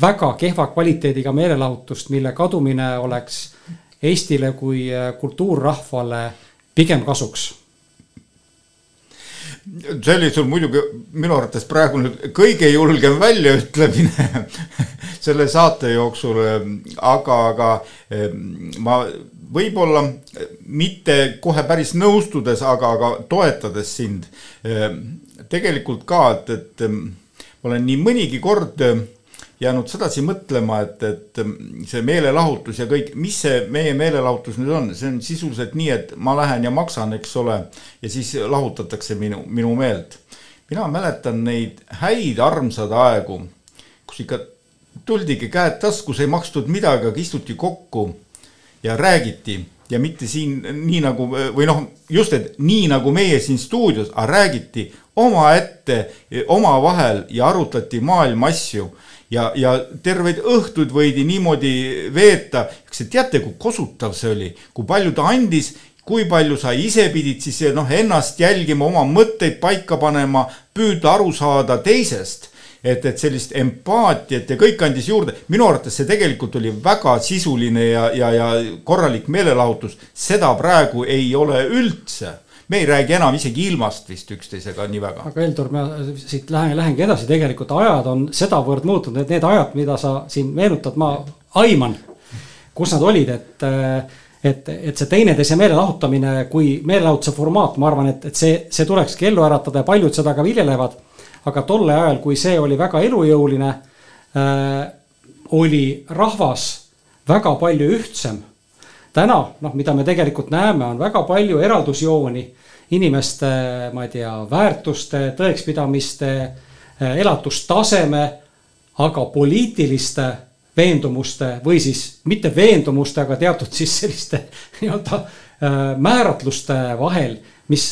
väga kehva kvaliteediga meelelahutust, mille kadumine oleks Eestile kui äh, kultuurrahvale pigem kasuks
see oli sul muidugi minu arvates praegu nüüd kõige julgem väljaütlemine selle saate jooksul, aga, aga eh, ma võib-olla mitte kohe päris nõustudes, aga, aga toetades sind. Eh, tegelikult ka, et, et ma olen nii mõnigi kord jäänud sedasi mõtlema, et, et see meelelahutus ja kõik, mis see meie meelelahutus nüüd on, see on sisuliselt nii, et ma lähen ja maksan, eks ole, ja siis lahutatakse minu, minu meelt. mina mäletan neid häid armsaid aegu, kus ikka tuldigi käed taskus, ei makstud midagi, aga istuti kokku ja räägiti. Ja mitte siin nii nagu või noh, just, et nii nagu meie siin stuudios, aga räägiti omaette, omavahel ja arutati maailma asju ja, ja terveid õhtuid võidi niimoodi veeta. kas te teate, kui kosutav see oli, kui palju ta andis, kui palju sa ise pidid siis noh, ennast jälgima, oma mõtteid paika panema, püüda aru saada teisest? Et, et sellist empaatiat ja kõik andis juurde, minu arvates see tegelikult oli väga sisuline ja, ja, ja korralik meelelahutus, seda praegu ei ole üldse. Me ei räägi enam isegi ilmast vist üksteisega nii väga.
aga Heldur, ma siit lähen, lähengi edasi, tegelikult ajad on sedavõrd muutunud, et need ajad, mida sa siin meenutad, ma aiman, kus nad olid, et. et, et see teineteise meelelahutamine kui meelelahutuse formaat, ma arvan, et, et see, see tulekski ellu äratada ja paljud seda ka viljelevad. aga tolle ajal, kui see oli väga elujõuline äh,, oli rahvas väga palju ühtsem täna noh, mida me tegelikult näeme, on väga palju eraldusjooni inimeste, ma ei tea, väärtuste, tõekspidamiste, elatustaseme, aga poliitiliste veendumuste või siis mitte veendumuste, aga teatud siis selliste nii-öelda äh, määratluste vahel, mis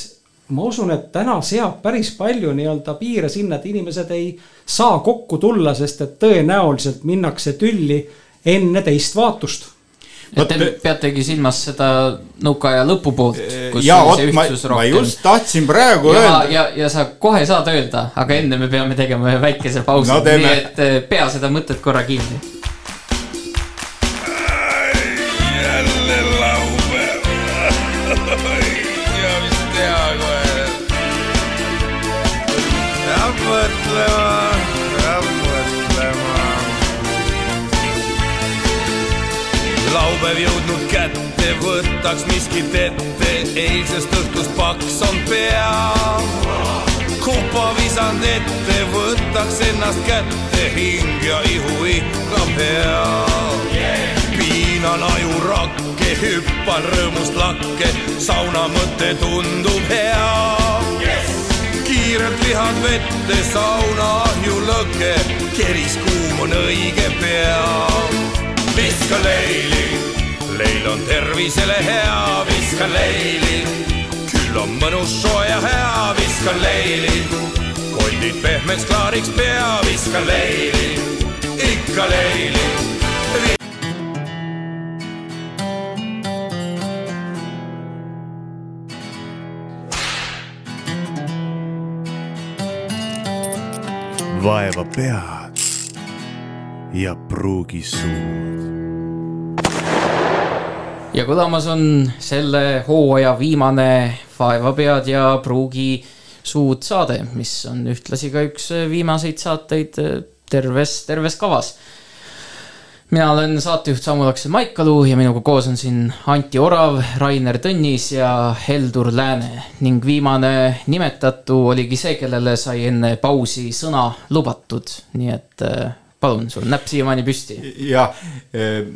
ma usun, et täna seab päris palju nii-öelda piire sinna, et inimesed ei saa kokku tulla, sest et tõenäoliselt minnakse tülli enne teist vaatust
et te peategi silmas seda nõukaaja lõpupoolt, kus
ja
oli see
ma,
ühtsus
ma
rohkem.
just tahtsin praegu
ja,
öelda,
ja, ja sa kohe saad öelda, aga enne me peame tegema ühe väikese pausi
No
nii et pea seda mõtet korra kinni.
Võtaks miskit ette, eilsest õhtust paks on pea. kupa visand ette, võtaks ennast kätte, hing ja ihu ikka pea piinan ajurakke, hüppan rõõmust lakke, sauna mõte tundub hea yes!. kiirelt vihad vette, sauna ahju lõke, keris kuum on õige pea. viska leili, leil on tervisele hea, viska leili, küll on mõnus soe ja hea, viska leili, koldid pehmeks klaariks pea, viska leili, ikka leili.
Vaeva pead ja pruugi suud.
Ja kõlamas on selle hooaja viimane Vaevapead ja pruugi suud saade, mis on ühtlasi ka üks viimaseid saateid terves, terves kavas. mina olen saatejuht Samu Lakse Maikalu ja minuga koos on siin Anti Orav, Rainer Tõnnis ja Heldur Lääne ning viimane nimetatu oligi see, kellele sai enne pausi sõna lubatud, nii et äh, palun, sul näpp siiamaani püsti.
ja eh,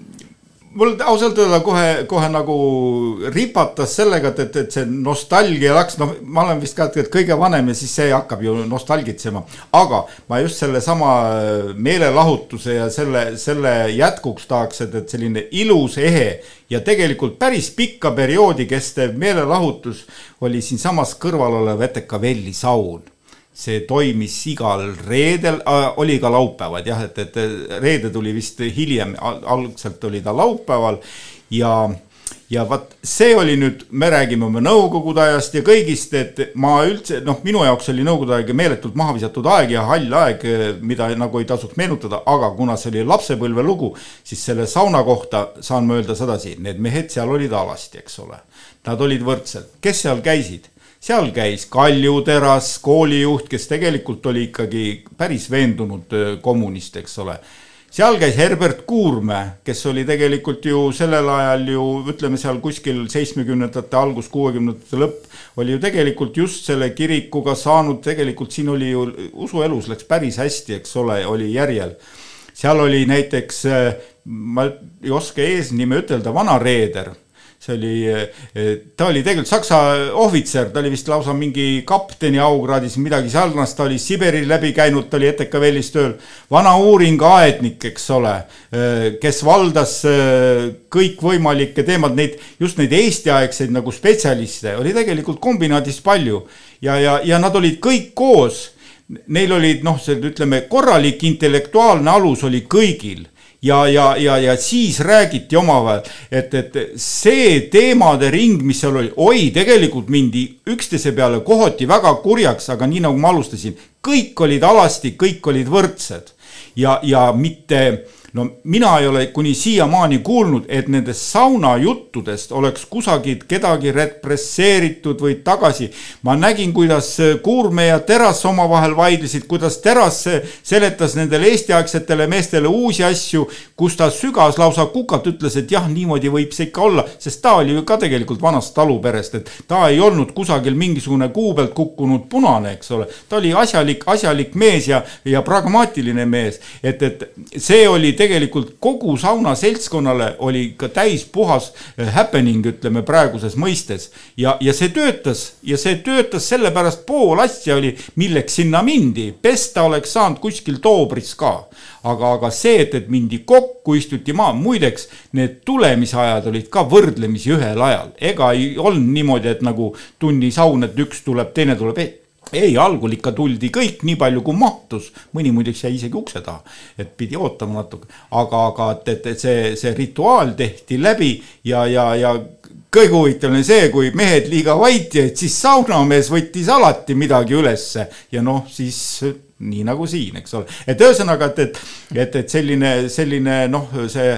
mul ausalt öelda kohe, kohe nagu ripatas sellega, et, et, et see nostalgia läks, noh, ma olen vist ka kõige vanem ja siis see hakkab ju nostalgitsema. aga ma just sellesama meelelahutuse ja selle, selle jätkuks tahaks, et, et selline ilus, ehe ja tegelikult päris pikka perioodi kestev meelelahutus oli siinsamas kõrval olev Etekavelli saun see toimis igal reedel äh,, oli ka laupäevad jah, et, et reede tuli vist hiljem, algselt oli ta laupäeval ja ja vaat see oli nüüd, me räägime oma nõukogude ajast ja kõigist, et ma üldse noh, minu jaoks oli nõukogude aeg meeletult maha visatud aeg ja hall aeg, mida nagu ei tasuks meenutada, aga kuna see oli lapsepõlve lugu, siis selle sauna kohta saan ma öelda sedasi, need mehed seal olid alasti, eks ole. Nad olid võrdselt, kes seal käisid seal käis Kalju Teras, koolijuht, kes tegelikult oli ikkagi päris veendunud kommunist, eks ole. seal käis Herbert Kuurme, kes oli tegelikult ju sellel ajal ju ütleme seal kuskil seitsmekümnendate algus, kuuekümnendate lõpp, oli ju tegelikult just selle kirikuga saanud, tegelikult siin oli ju usuelus läks päris hästi, eks ole, oli järjel seal oli näiteks, ma ei oska eesnime ütelda, vana reeder see oli, ta oli tegelikult saksa ohvitser, ta oli vist lausa mingi kapteni aukraadis, midagi sarnast, ta oli Siberi läbi käinud, ta oli ETK-Velis tööl. vana uuringuaednik, eks ole, kes valdas kõikvõimalikke teemad, neid, just neid Eesti-aegseid nagu spetsialiste oli tegelikult kombinaadis palju. Ja, ja, ja nad olid kõik koos. Neil olid noh, see ütleme korralik intellektuaalne alus oli kõigil ja, ja, ja, ja siis räägiti omavahel, et, et see teemade ring, mis seal oli, oi, tegelikult mindi üksteise peale kohati väga kurjaks, aga nii nagu ma alustasin, kõik olid alasti, kõik olid võrdsed. Ja, ja mitte no mina ei ole kuni siiamaani kuulnud, et nendest saunajuttudest oleks kusagilt kedagi represseeritud või tagasi. ma nägin, kuidas Kuurme ja Teras omavahel vaidlesid, kuidas Teras seletas nendele eestiaegsetele meestele uusi asju, kus ta sügas lausa kukalt, ütles, et jah, niimoodi võib see ikka olla, sest ta oli ju ka tegelikult vanast taluperest, et ta ei olnud kusagil mingisugune kuu pealt kukkunud punane, eks ole. ta oli asjalik, asjalik mees ja, ja pragmaatiline mees, et, et see oli tegelikult kogu sauna seltskonnale oli ikka täis puhas eh, happening, ütleme praeguses mõistes. ja, ja see töötas ja see töötas sellepärast pool asja oli, milleks sinna mindi, pesta oleks saanud kuskil Toobris ka. aga, aga see, et, et mindi kokku, istuti maha, muideks need tulemisajad olid ka võrdlemisi ühel ajal, ega ei olnud niimoodi, et nagu tunnisaun, et üks tuleb, teine tuleb ei algul ikka tuldi kõik nii palju, kui mahtus, mõni muideks jäi isegi ukse taha, et pidi ootama natuke, aga, aga et, et, et see, see rituaal tehti läbi ja, ja, ja kõige huvitavam oli see, kui mehed liiga vait jäid, siis saunamees võttis alati midagi ülesse. Ja noh, siis nii nagu siin, eks ole, et ühesõnaga, et, et, et, et selline, selline noh, see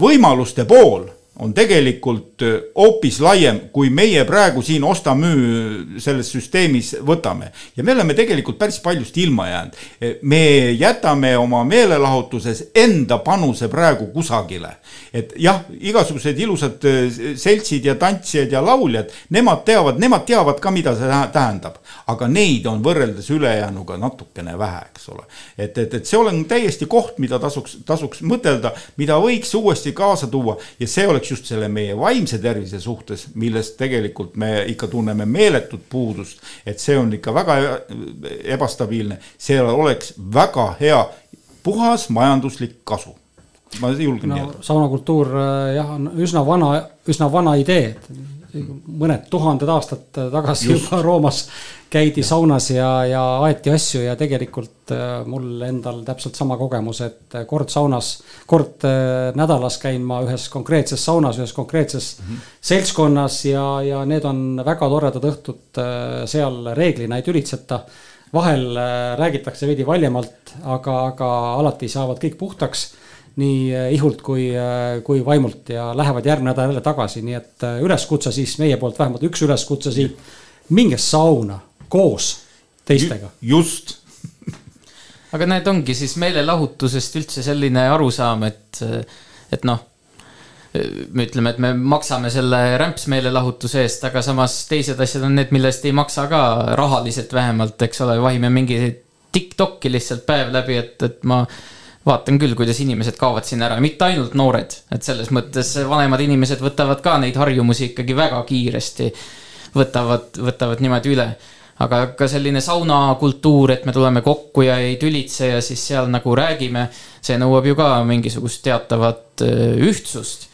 võimaluste pool on tegelikult äh, hoopis laiem, kui meie praegu siin osta-müü selles süsteemis võtame. ja me oleme tegelikult päris paljust ilma jäänud. me jätame oma meelelahutuses enda panuse praegu kusagile. et jah, igasugused ilusad äh, seltsid ja tantsijad ja lauljad, nemad teavad, nemad teavad ka, mida see tähendab. aga neid on võrreldes ülejäänuga natukene vähe, eks ole. et, et, et see on täiesti koht, mida tasuks, tasuks mõtelda, mida võiks uuesti kaasa tuua ja see oleks oleks just selle meie vaimse tervise suhtes, millest tegelikult me ikka tunneme meeletut puudust, et see on ikka väga ebastabiilne, seal oleks väga hea puhas majanduslik kasu ma julgen
no, öelda. saunakultuur jah, on üsna vana, üsna vana idee, et mõned tuhanded aastad tagasi Just. juba Roomas käidi ja. saunas ja, ja aeti asju ja tegelikult äh, mul endal täpselt sama kogemus, et äh, kord saunas, kord äh, nädalas käin ma ühes konkreetses saunas, ühes konkreetses mm -hmm. seltskonnas ja, ja need on väga toredad õhtud, seal reeglina ei tülitseta. vahel räägitakse veidi valjemalt, aga, aga alati saavad kõik puhtaks nii ihult kui, kui vaimult ja lähevad järgmine nädal jälle tagasi, nii et üleskutse siis meie poolt vähemalt üks üleskutse siit. minge sauna koos teistega.
just
aga need ongi siis meelelahutusest üldse selline arusaam, et, et noh, me ütleme, et me maksame selle rämpsmeelelahutuse eest, aga samas teised asjad on need, mille eest ei maksa ka rahaliselt vähemalt, eks ole, vahime mingi Tiktoki lihtsalt päev läbi, et, et ma vaatan küll, kuidas inimesed kaovad siin ära, mitte ainult noored, et selles mõttes vanemad inimesed võtavad ka neid harjumusi ikkagi väga kiiresti. võtavad, võtavad niimoodi üle aga ka selline saunakultuur, et me tuleme kokku ja ei tülitse ja siis seal nagu räägime, see nõuab ju ka mingisugust teatavat äh, ühtsust.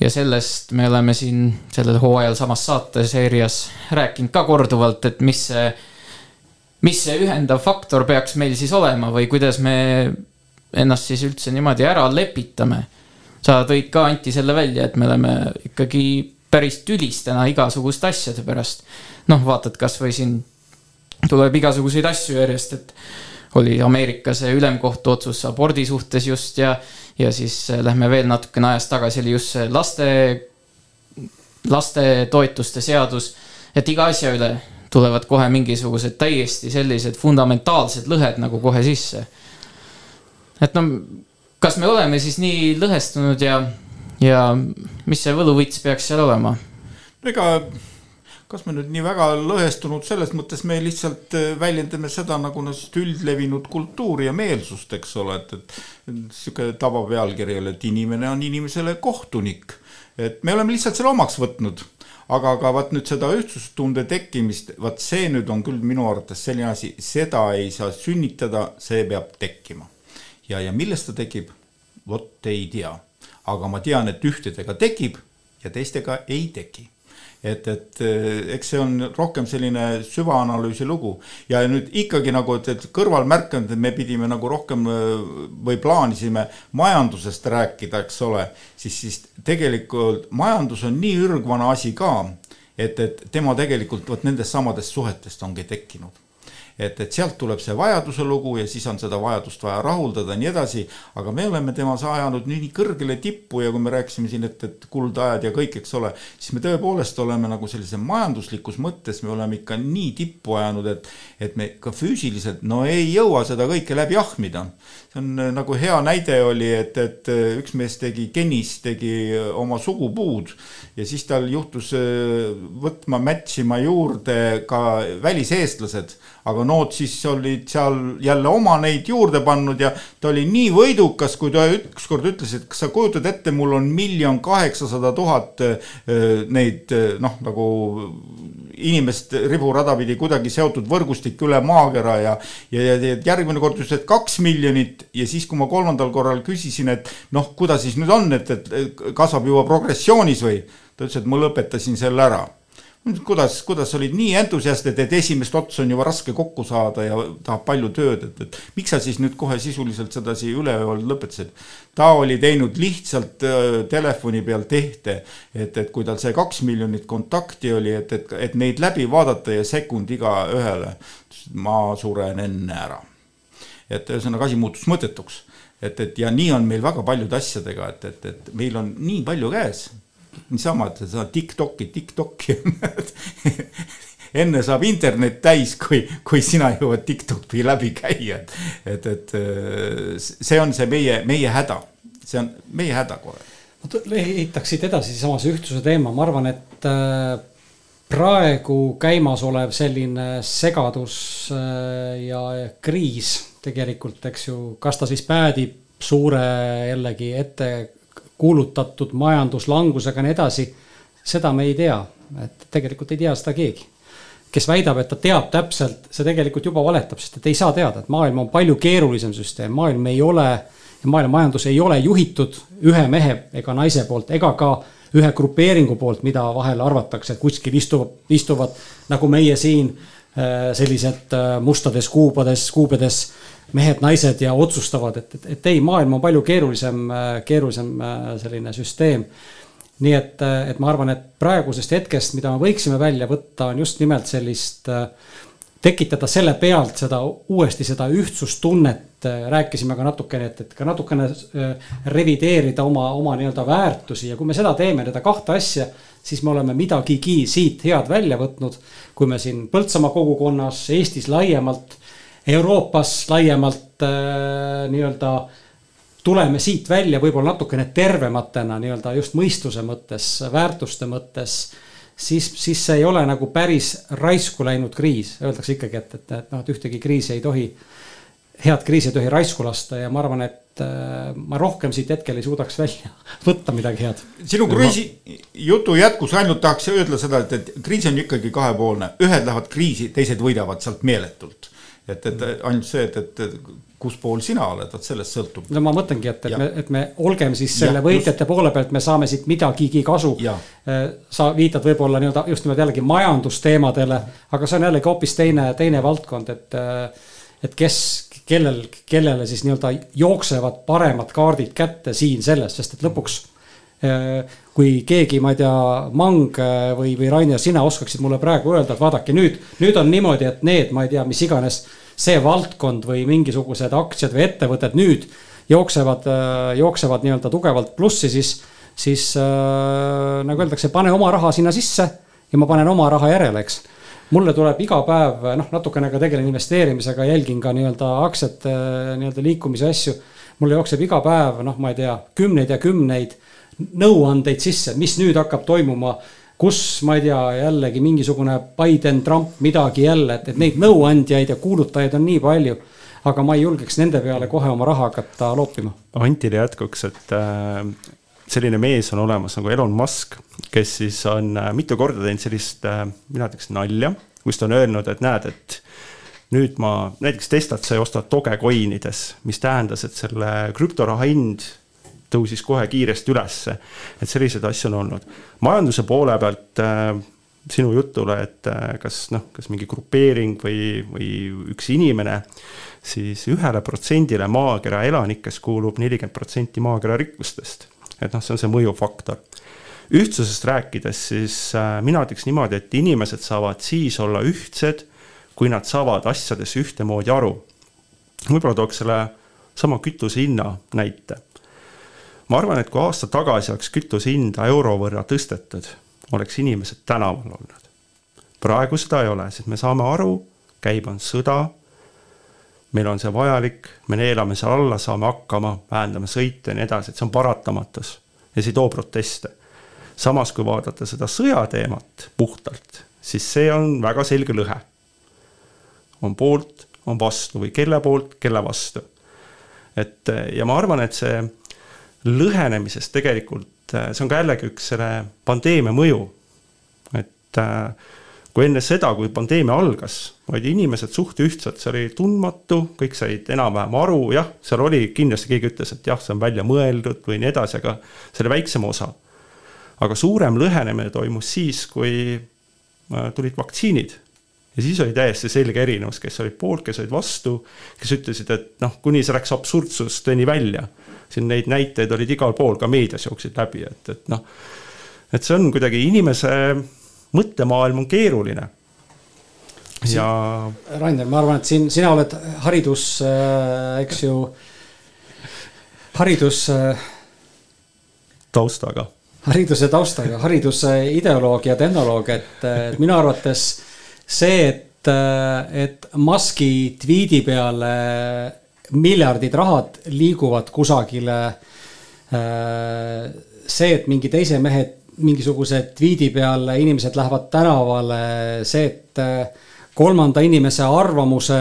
ja sellest me oleme siin sellel hooajal samas saateseerias rääkinud ka korduvalt, et mis see, mis see ühendav faktor peaks meil siis olema või kuidas me ennast siis üldse niimoodi ära lepitame. sa tõid ka, Anti, selle välja, et me oleme ikkagi päris tülistena igasuguste asjade pärast. noh, vaatad kasvõi siin tuleb igasuguseid asju järjest, et oli Ameerika see ülemkohtu otsus abordi suhtes just ja, ja siis äh, lähme veel natukene ajas tagasi, oli just see laste, lastetoetuste seadus. et iga asja üle tulevad kohe mingisugused täiesti sellised fundamentaalsed lõhed nagu kohe sisse. Et no, kas me oleme siis nii lõhestunud ja, ja mis see võluvõits peaks seal olema?
ega kas me nüüd nii väga lõhestunud, selles mõttes me lihtsalt äh, väljendame seda nagu üldlevinud kultuuri ja meelsust, eks ole, et, et sihuke tavapealkiri oli, et inimene on inimesele kohtunik. et me oleme lihtsalt selle omaks võtnud aga, aga vaat nüüd seda ühtsustunde tekkimist, vaat see nüüd on küll minu arvates selline asi, seda ei saa sünnitada, see peab tekkima. Ja, ja millest ta tekib, vot ei tea. aga ma tean, et ühtedega tekib ja teistega ei teki. Et, et eh, eks see on rohkem selline süvaanalüüsi lugu. Ja nüüd ikkagi nagu, et, et kõrvalmärkanud, et me pidime nagu rohkem eh, või plaanisime majandusest rääkida, eks ole, siis, siis tegelikult majandus on nii ürgvana asi ka, et, et tema tegelikult vot nendest samadest suhetest ongi tekkinud et, et sealt tuleb see vajaduse lugu ja siis on seda vajadust vaja rahuldada ja nii edasi. aga me oleme temas ajanud nii, nii kõrgele tippu ja kui me rääkisime siin, et, et kuldajad ja kõik, eks ole, siis me tõepoolest oleme nagu sellise majanduslikus mõttes, me oleme ikka nii tippu ajanud, et, et me ka füüsiliselt no ei jõua seda kõike läbi ahmida see on äh, nagu hea näide oli, et, et äh, üks mees tegi, Kennis tegi äh, oma sugupuud ja siis tal juhtus võtma, match ima juurde ka väliseestlased, aga nood siis olid seal jälle oma neid juurde pannud ja ta oli nii võidukas, kui ta ükskord ütles, et kas sa kujutad ette, mul on miljon kaheksasada tuhat neid noh, nagu inimest riburada pidi kuidagi seotud võrgustik üle maakera ja, ja, ja järgmine kord ütles, et kaks miljonit ja siis, kui ma kolmandal korral küsisin, et noh, kuidas siis nüüd on, et, et kasvab juba progressioonis või? ta ütles, et ma lõpetasin selle ära kuidas, kuidas olid nii entusiast, et, et esimest otsa on juba raske kokku saada ja tahab palju tööd, et, et miks sa siis nüüd kohe sisuliselt sedasi üleöö lõpetasid? ta oli teinud lihtsalt äh, telefoni peal tehte, et, et kui tal see kaks miljonit kontakti oli, et, et, et neid läbi vaadata ja sekund igaühele, ma suren enne ära. et ühesõnaga asi muutus mõttetuks et, et ja nii on meil väga paljude asjadega, et, et, et meil on nii palju käes niisama, et sa Tiktoki, Tiktoki enne saab internet täis, kui, kui sina jõuad Tiktoki läbi käia, et, et, et see on see meie, meie häda, see on meie häda kohe.
ehitaks siit edasi samas ühtsuse teema, ma arvan, et äh, praegu käimasolev selline segadus äh, ja kriis tegelikult, eks ju, kas ta siis päädib suure jällegi ette kuulutatud majanduslangusega ja nii edasi. seda me ei tea, et tegelikult ei tea seda keegi. kes väidab, et ta teab täpselt, see tegelikult juba valetab, sest et ei saa teada, et maailm on palju keerulisem süsteem, maailm ei ole maailma majandus ei ole juhitud ühe mehe ega naise poolt ega ka ühe grupeeringu poolt, mida vahel arvatakse, et kuskil istuvad, istuvad nagu meie siin äh, sellised äh, mustades kuubades, kuubedes mehed-naised ja otsustavad, et, et, et ei, maailm on palju keerulisem, keerulisem äh, selline süsteem. nii et, äh, et ma arvan, et praegusest hetkest, mida me võiksime välja võtta, on just nimelt sellist äh, tekitada selle pealt seda uuesti seda ühtsustunnet, rääkisime ka natukene, et, et ka natukene revideerida oma, oma nii-öelda väärtusi ja kui me seda teeme, need kahte asja, siis me oleme midagigi siit head välja võtnud. kui me siin Põltsamaa kogukonnas, Eestis laiemalt Euroopas laiemalt äh, nii-öelda tuleme siit välja võib-olla natukene tervematena nii-öelda just mõistuse mõttes, väärtuste mõttes. siis, siis see ei ole nagu päris raisku läinud kriis, öeldakse ikkagi, et, et, et noh, et ühtegi kriisi ei tohi. head kriisi ei tohi raisku lasta ja ma arvan, et äh, ma rohkem siit hetkel ei suudaks välja võtta midagi head.
sinu kriisi jutu jätkus ainult tahaks öelda seda, et, et kriis on ikkagi kahepoolne, ühed lähevad kriisi, teised võidavad sealt meeletult et, et ainult see, et, et kus pool sina oled, vot sellest sõltub.
no ma mõtlengi, et, et me, et me olgem siis selle ja, võitjate just. poole pealt, me saame siit midagigi kasu. Äh, sa viitad võib-olla nii-öelda just nimelt jällegi majandusteemadele, aga see on jällegi hoopis teine, teine valdkond, et. Äh, et kes, kellel, kellele siis nii-öelda jooksevad paremad kaardid kätte siin selles, sest et lõpuks äh, kui keegi, ma ei tea, Mang või, või Rainer, sina oskaksid mulle praegu öelda, et vaadake nüüd, nüüd on niimoodi, et need, ma ei tea, mis iganes see valdkond või mingisugused aktsiad või ettevõtted nüüd jooksevad, äh, jooksevad nii-öelda tugevalt plussi, siis, siis äh, nagu öeldakse, pane oma raha sinna sisse ja ma panen oma raha järele, eks mulle tuleb iga päev, noh, natukene ka tegelen investeerimisega, jälgin ka nii-öelda aktsiate nii-öelda liikumise asju. mulle jookseb iga päev, noh, ma ei tea, kümneid ja kümneid nõuandeid sisse, mis nüüd hakkab toimuma kus, ma ei tea, jällegi mingisugune Biden, Trump, midagi jälle, et, et neid nõuandjaid ja kuulutajaid on nii palju. aga ma ei julgeks nende peale kohe oma raha hakata loopima.
Antile jätkuks, et äh, selline mees on olemas nagu Elon Musk, kes siis on äh, mitu korda teinud sellist äh,, mina ütleks nalja, kus ta on öelnud, et näed, et nüüd ma näiteks Teslat sai osta Dogecoinides, mis tähendas, et selle krüptoraha hind tõusis kohe kiiresti ülesse. et selliseid asju on olnud. majanduse poole pealt äh, sinu jutule, et äh, kas noh, kas mingi grupeering või, või üks inimene, siis ühele protsendile maakera elanikest kuulub nelikümmend protsenti maakera rikkustest. et noh, see on see mõjufaktor. ühtsusest rääkides, siis äh, mina ütleks niimoodi, et inimesed saavad siis olla ühtsed, kui nad saavad asjadest ühtemoodi aru. võib-olla tooks selle sama kütuse hinna näite. Ma arvan, et kui aasta tagasi oleks kütuse hinda euro võrra tõstetud oleks inimesed tänaval olnud. praegu seda ei ole, sest me saame aru, käib on sõda, meil on see vajalik, me neelame seal alla, saame hakkama, vähendame sõite ja nii edasi, et see on paratamatus ja see ei too proteste. samas, kui vaadata seda sõjateemat puhtalt, siis see on väga selge lõhe. on poolt, on vastu või kelle poolt, kelle vastu. et ja ma arvan, et see lõhenemisest tegelikult äh, see on ka jällegi üks selle pandeemia mõju. et äh, kui enne seda, kui pandeemia algas, olid inimesed suht ühtsed, see oli tundmatu, kõik said enam-vähem aru, jah, seal oli kindlasti keegi ütles, et jah, see on välja mõeldud või nii edasi, aga see oli väiksem osa. aga suurem lõhenemine toimus siis, kui äh, tulid vaktsiinid ja siis oli täiesti selge erinevus, kes olid poolt, kes olid vastu, kes ütlesid, et noh, kuni see läks absurdsusteni välja siin neid näiteid olid igal pool, ka meedias jooksid läbi, et, et noh, et see on kuidagi inimese mõttemaailm on keeruline. ja.
Rainer, ma arvan, et siin sina oled haridus äh,, eks ju, haridus äh,.
taustaga.
hariduse taustaga, hariduse ideoloog ja tehnoloog, et, minu arvates see, et, et Musk'i tweet'i peale miljardid rahad liiguvad kusagile. Äh, see, et mingi teise mehe mingisuguse tweet'i peale inimesed lähevad tänavale, see, et äh, kolmanda inimese arvamuse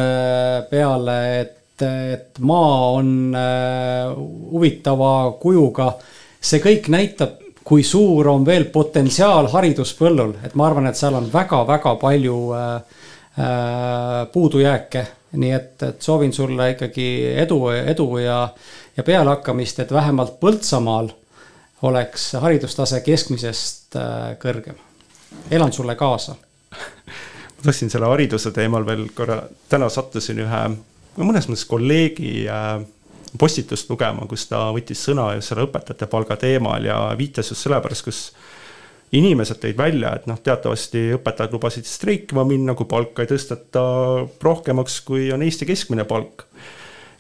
peale, et, et maa on äh, huvitava kujuga. see kõik näitab, kui suur on veel potentsiaal hariduspõllul, et ma arvan, et seal on väga-väga palju puudujääke nii et, et soovin sulle ikkagi edu, edu ja, ja pealehakkamist, et vähemalt Põltsamaal oleks haridustase keskmisest äh, kõrgem. elan sulle kaasa.
ma tahtsin selle hariduse teemal veel korra, täna sattusin ühe mõnes mõttes kolleegi äh, postitust lugema, kus ta võttis sõna just selle õpetajate palga teemal ja viitas just sellepärast, kus inimesed tõid välja, et noh, teatavasti õpetajad lubasid streikima minna, kui palka ei tõsteta rohkemaks, kui on Eesti keskmine palk.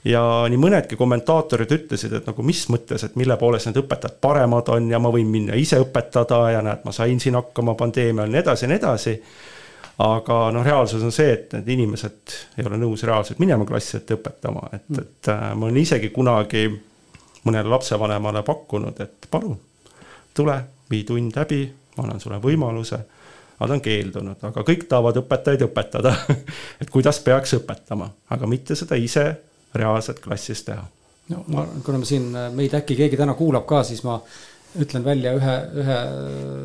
ja nii mõnedki kommentaatorid ütlesid, et nagu mis mõttes, et mille poolest need õpetajad paremad on ja ma võin minna ise õpetada ja näed, ma sain siin hakkama pandeemial ja nii edasi ja nii edasi. Aga noh, reaalsus on see, et need inimesed ei ole nõus reaalselt minema klassi ette õpetama, et, et äh, ma olen isegi kunagi mõnele lapsevanemale pakkunud, et palun, tule, vii tund läbi, ma annan sulle võimaluse. ta on keeldunud, aga kõik tahavad õpetajaid õpetada et kuidas peaks õpetama, aga mitte seda ise reaalselt klassis teha.
no ma, kuna ma siin meid äkki keegi täna kuulab ka, siis ma ütlen välja ühe, ühe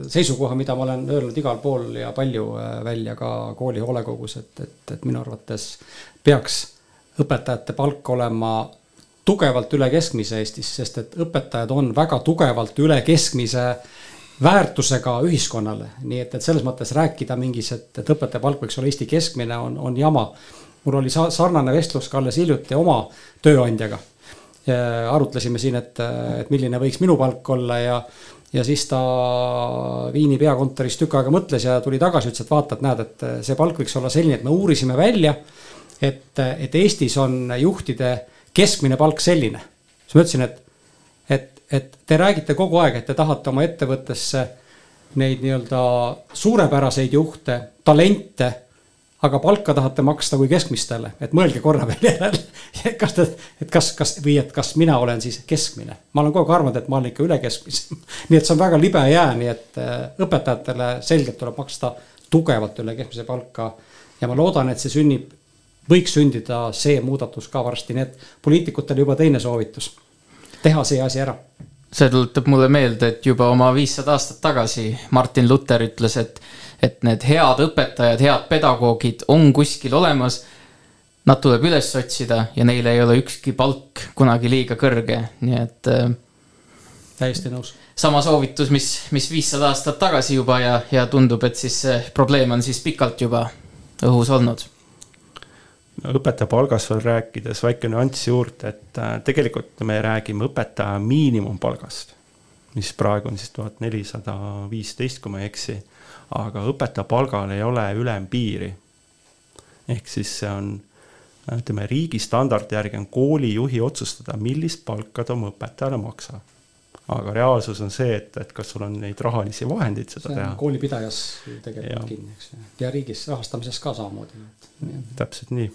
seisukoha, mida ma olen öelnud igal pool ja palju äh, välja ka kooli hoolekogus, et, et, et minu arvates peaks õpetajate palk olema tugevalt üle keskmise Eestis, sest et õpetajad on väga tugevalt üle keskmise äh, väärtusega ühiskonnale, nii et, et selles mõttes rääkida mingis, et, et õpetaja palk võiks olla Eesti keskmine, on, on jama. mul oli sarnane vestlus ka alles hiljuti oma tööandjaga. arutlesime siin, et, et milline võiks minu palk olla ja, ja siis ta Viini peakontoris tükk aega mõtles ja tuli tagasi, ütles, et vaata, et näed, et see palk võiks olla selline, et me uurisime välja, et, et Eestis on juhtide keskmine palk selline. siis ma ütlesin, et et te räägite kogu aeg, et te tahate oma ettevõttesse neid nii-öelda suurepäraseid juhte, talente, aga palka tahate maksta kui keskmistele, et mõelge korra veel järele. kas te, et kas, kas või et kas mina olen siis keskmine, ma olen kogu aeg arvanud, et ma olen ikka üle keskmise. nii et see on väga libe jää, nii et äh, õpetajatele selgelt tuleb maksta tugevalt üle keskmise palka. ja ma loodan, et see sünnib, võiks sündida see muudatus ka varsti, nii et poliitikutele juba teine soovitus teha see asi ära.
see tuletab mulle meelde, et juba oma viissada aastat tagasi Martin Luther ütles, et, et need head õpetajad, head pedagoogid on kuskil olemas. Nad tuleb üles otsida ja neile ei ole ükski palk kunagi liiga kõrge, nii et äh,
täiesti nõus.
sama soovitus, mis, mis viissada aastat tagasi juba ja, ja tundub, et siis see probleem on siis pikalt juba õhus olnud
õpetaja palgast veel rääkides väike nüanss juurde, et äh, tegelikult me räägime õpetaja miinimumpalgast, mis praegu on siis tuhat nelisada viisteist, kui ma ei eksi. aga õpetaja palgal ei ole ülempiiri. ehk siis see on, ütleme riigi standardi järgi on koolijuhi otsustada, millist palka ta oma õpetajale maksab aga reaalsus on see, et, et kas sul on neid rahalisi vahendeid seda teha.
koolipidajas tegelikult ja. kinni, eks ju, ja riigis rahastamises ka samamoodi.
täpselt nii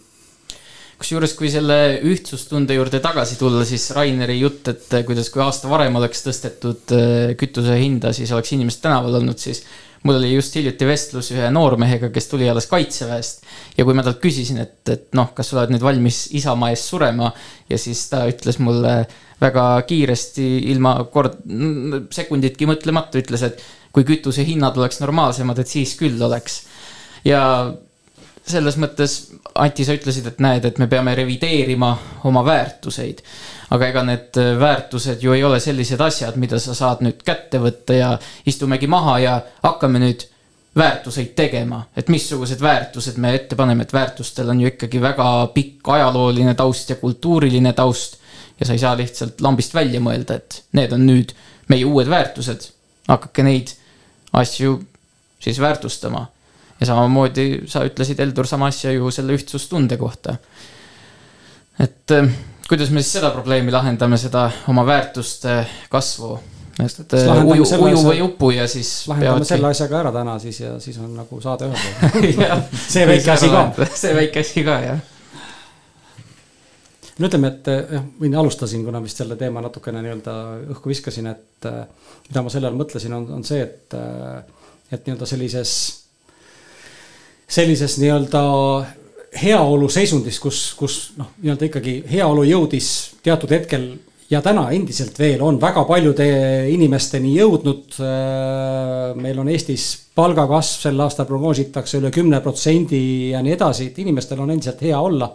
kusjuures, kui selle ühtsustunde juurde tagasi tulla, siis Raineri jutt, et kuidas, kui aasta varem oleks tõstetud äh, kütuse hinda, siis oleks inimesed tänaval olnud, siis mul oli just hiljuti vestlus ühe noormehega, kes tuli alles kaitseväest. ja kui ma talt küsisin, et, et noh, kas sa oled nüüd valmis isamaa eest surema ja siis ta ütles mulle väga kiiresti, ilma kord, sekunditki mõtlemata, ütles, et kui kütusehinnad oleks normaalsemad, et siis küll oleks. ja selles mõttes, Anti, sa ütlesid, et näed, et me peame revideerima oma väärtuseid. aga ega need väärtused ju ei ole sellised asjad, mida sa saad nüüd kätte võtta ja istumegi maha ja hakkame nüüd väärtuseid tegema, et missugused väärtused me ette paneme, et väärtustel on ju ikkagi väga pikk ajalooline taust ja kultuuriline taust. ja sa ei saa lihtsalt lambist välja mõelda, et need on nüüd meie uued väärtused. hakake neid asju siis väärtustama ja samamoodi sa ütlesid, Heldur, sama asja ju selle ühtsustunde kohta. et eh, kuidas me siis seda probleemi lahendame, seda oma väärtuste kasvu? et eh, uju, uju või upu ja siis.
lahendame selle asja ka ära täna siis ja siis on nagu saade ühel pool see väike asi ka.
see väike asi ka, jah
no ütleme, et eh, jah, võin alustasin, kuna vist selle teema natukene nii-öelda õhku viskasin, et mida ma selle all mõtlesin, on, on see, et, et nii-öelda sellises sellises nii-öelda heaolu seisundis, kus, kus noh, nii-öelda ikkagi heaolu jõudis teatud hetkel ja täna endiselt veel on väga paljude inimesteni jõudnud. Äh, meil on Eestis palgakasv sel aastal prognoositakse üle kümne protsendi ja nii edasi, et inimestel on endiselt hea olla.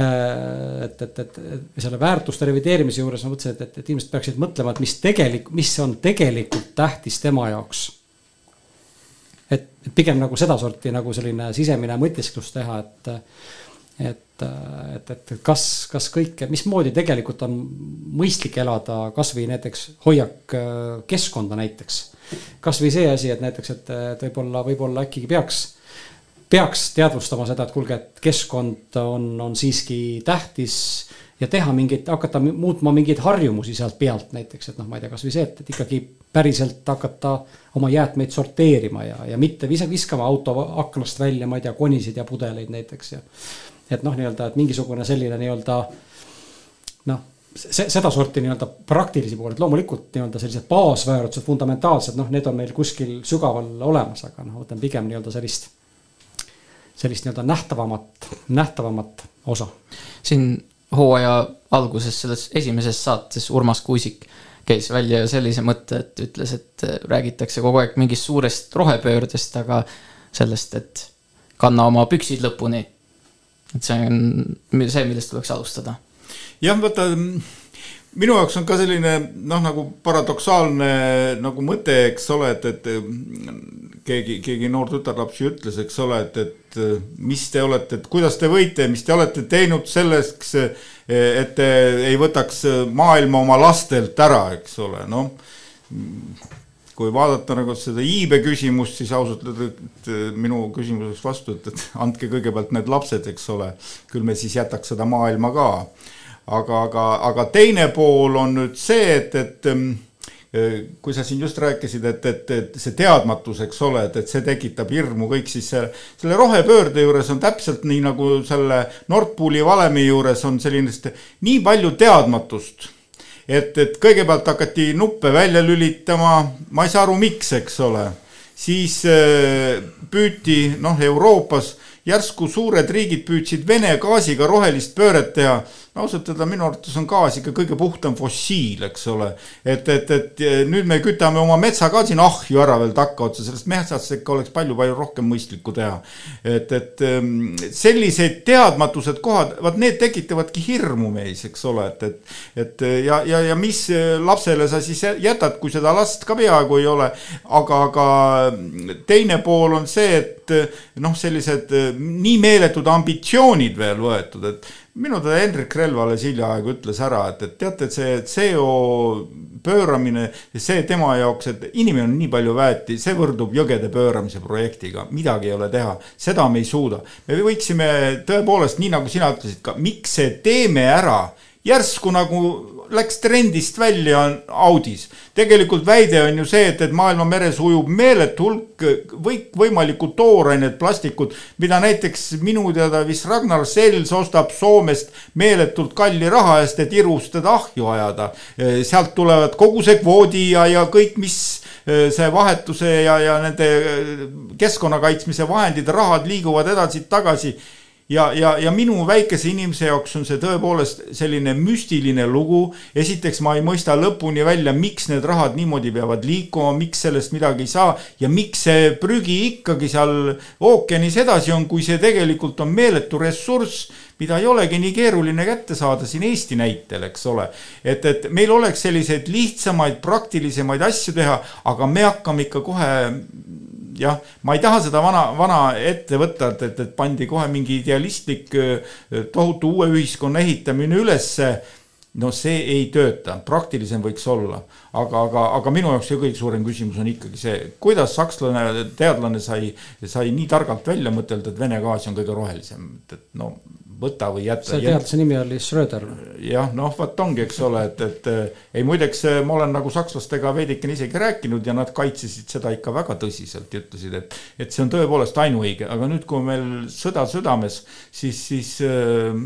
Äh, et, et, et, selle väärtuste revideerimise juures ma mõtlesin, et, et, et inimesed peaksid mõtlema, et mis tegelik, mis on tegelikult tähtis tema jaoks et, pigem nagu sedasorti nagu selline sisemine mõtisklus teha, et et, et, et kas, kas kõike, mismoodi tegelikult on mõistlik elada, kasvõi näiteks hoiak äh, keskkonda näiteks. kasvõi see asi, et näiteks, et, et võib-olla, võib-olla äkki peaks, peaks teadvustama seda, et kuulge, et keskkond on, on siiski tähtis ja teha mingeid, hakata muutma mingeid harjumusi sealt pealt näiteks, et noh, ma ei tea, kasvõi see, et, et ikkagi päriselt hakata oma jäätmeid sorteerima ja, ja mitte vis viskama auto aknast välja, ma ei tea, konisid ja pudeleid näiteks ja. et noh, nii-öelda, et mingisugune selline nii-öelda noh, see, sedasorti nii-öelda praktilisi poole, et loomulikult nii-öelda sellised baasväärtused, fundamentaalsed, noh, need on meil kuskil sügaval olemas, aga noh, võtan pigem nii-öelda sellist, sellist nii-öelda nähtavamat, nähtavamat osa.
siin hooaja alguses selles esimeses saates Urmas Kuusik käis välja sellise mõtte, et ütles, et räägitakse kogu aeg mingist suurest rohepöördest, aga sellest, et kanna oma püksid lõpuni. et see on see, millest tuleks alustada.
jah, vaata minu jaoks on ka selline noh, nagu paradoksaalne nagu mõte, eks ole, et, et keegi, keegi noor tütarlaps ju ütles, eks ole, et, et mis te olete, et kuidas te võite, mis te olete teinud selleks, et te ei võtaks maailma oma lastelt ära, eks ole, noh. kui vaadata nagu seda iibe küsimust, siis ausalt öeldes minu küsimus oleks vastu, et, et andke kõigepealt need lapsed, eks ole, küll me siis jätaks seda maailma ka aga, aga, aga teine pool on nüüd see, et, et eh, kui sa siin just rääkisid, et, et, et see teadmatus, eks ole, et, et see tekitab hirmu kõik, siis selle, selle rohepöörde juures on täpselt nii nagu selle Nord Pooli valemi juures on selline nii palju teadmatust et, et kõigepealt hakati nuppe välja lülitama, ma ei saa aru, miks, eks ole. siis eh, püüti noh, Euroopas järsku suured riigid püüdsid Vene gaasiga rohelist pööret teha ausalt öelda minu arvates on gaas ikka kõige puhtam fossiil, eks ole. et, et, et nüüd me kütame oma metsa ka siin ahju ära veel takkaotsa, sellest metsast ikka oleks palju-palju rohkem mõistlikku teha. et, et ehm, sellised teadmatused kohad, vaat need tekitavadki hirmu meis, eks ole, et, et, et ja, ja, ja mis lapsele sa siis jätad, kui seda last ka peaaegu ei ole. aga, aga teine pool on see, et noh, sellised nii meeletud ambitsioonid veel võetud, et minu teada Hendrik Relv alles hiljaaegu ütles ära, et, et teate, et see CO pööramine, see tema jaoks, et inimene on nii palju väeti, see võrdub jõgede pööramise projektiga, midagi ei ole teha, seda me ei suuda. me võiksime tõepoolest, nii nagu sina ütlesid ka, miks see teeme ära järsku nagu läks trendist välja Audis. Tegelikult väide on ju see, et, et maailma meres ujub meeletu hulk kõik võimalikku toorainet, plastikut, mida näiteks minu teada vist Ragnar Sels ostab Soomest meeletult kalli raha eest, et irustada ahju ajada. sealt tulevad kogu see kvoodi ja, ja kõik, mis see vahetuse ja, ja nende keskkonna kaitsmise vahendid, rahad liiguvad edasi-tagasi ja, ja, ja minu väikese inimese jaoks on see tõepoolest selline müstiline lugu. esiteks ma ei mõista lõpuni välja, miks need rahad niimoodi peavad liikuma, miks sellest midagi ei saa ja miks see prügi ikkagi seal ookeanis edasi on, kui see tegelikult on meeletu ressurss mida ei olegi nii keeruline kätte saada siin Eesti näitel, eks ole. et, et meil oleks selliseid lihtsamaid, praktilisemaid asju teha, aga me hakkame ikka kohe jah, ma ei taha seda vana, vana ette võtta, et, et, et pandi kohe mingi idealistlik tohutu uue ühiskonna ehitamine ülesse. No see ei tööta, praktilisem võiks olla, aga, aga, aga minu jaoks see kõige suurem küsimus on ikkagi see, kuidas sakslane, teadlane sai, sai nii targalt välja mõtelda, et Vene gaas on kõige rohelisem, et no võta või jäta.
see teadlase nimi oli Schröder.
jah, noh, vot ongi, eks ole, et, et ei muideks ma olen nagu sakslastega veidikene isegi rääkinud ja nad kaitsesid seda ikka väga tõsiselt ja ütlesid, et, et see on tõepoolest ainuõige, aga nüüd, kui meil sõda südames, siis, siis äh,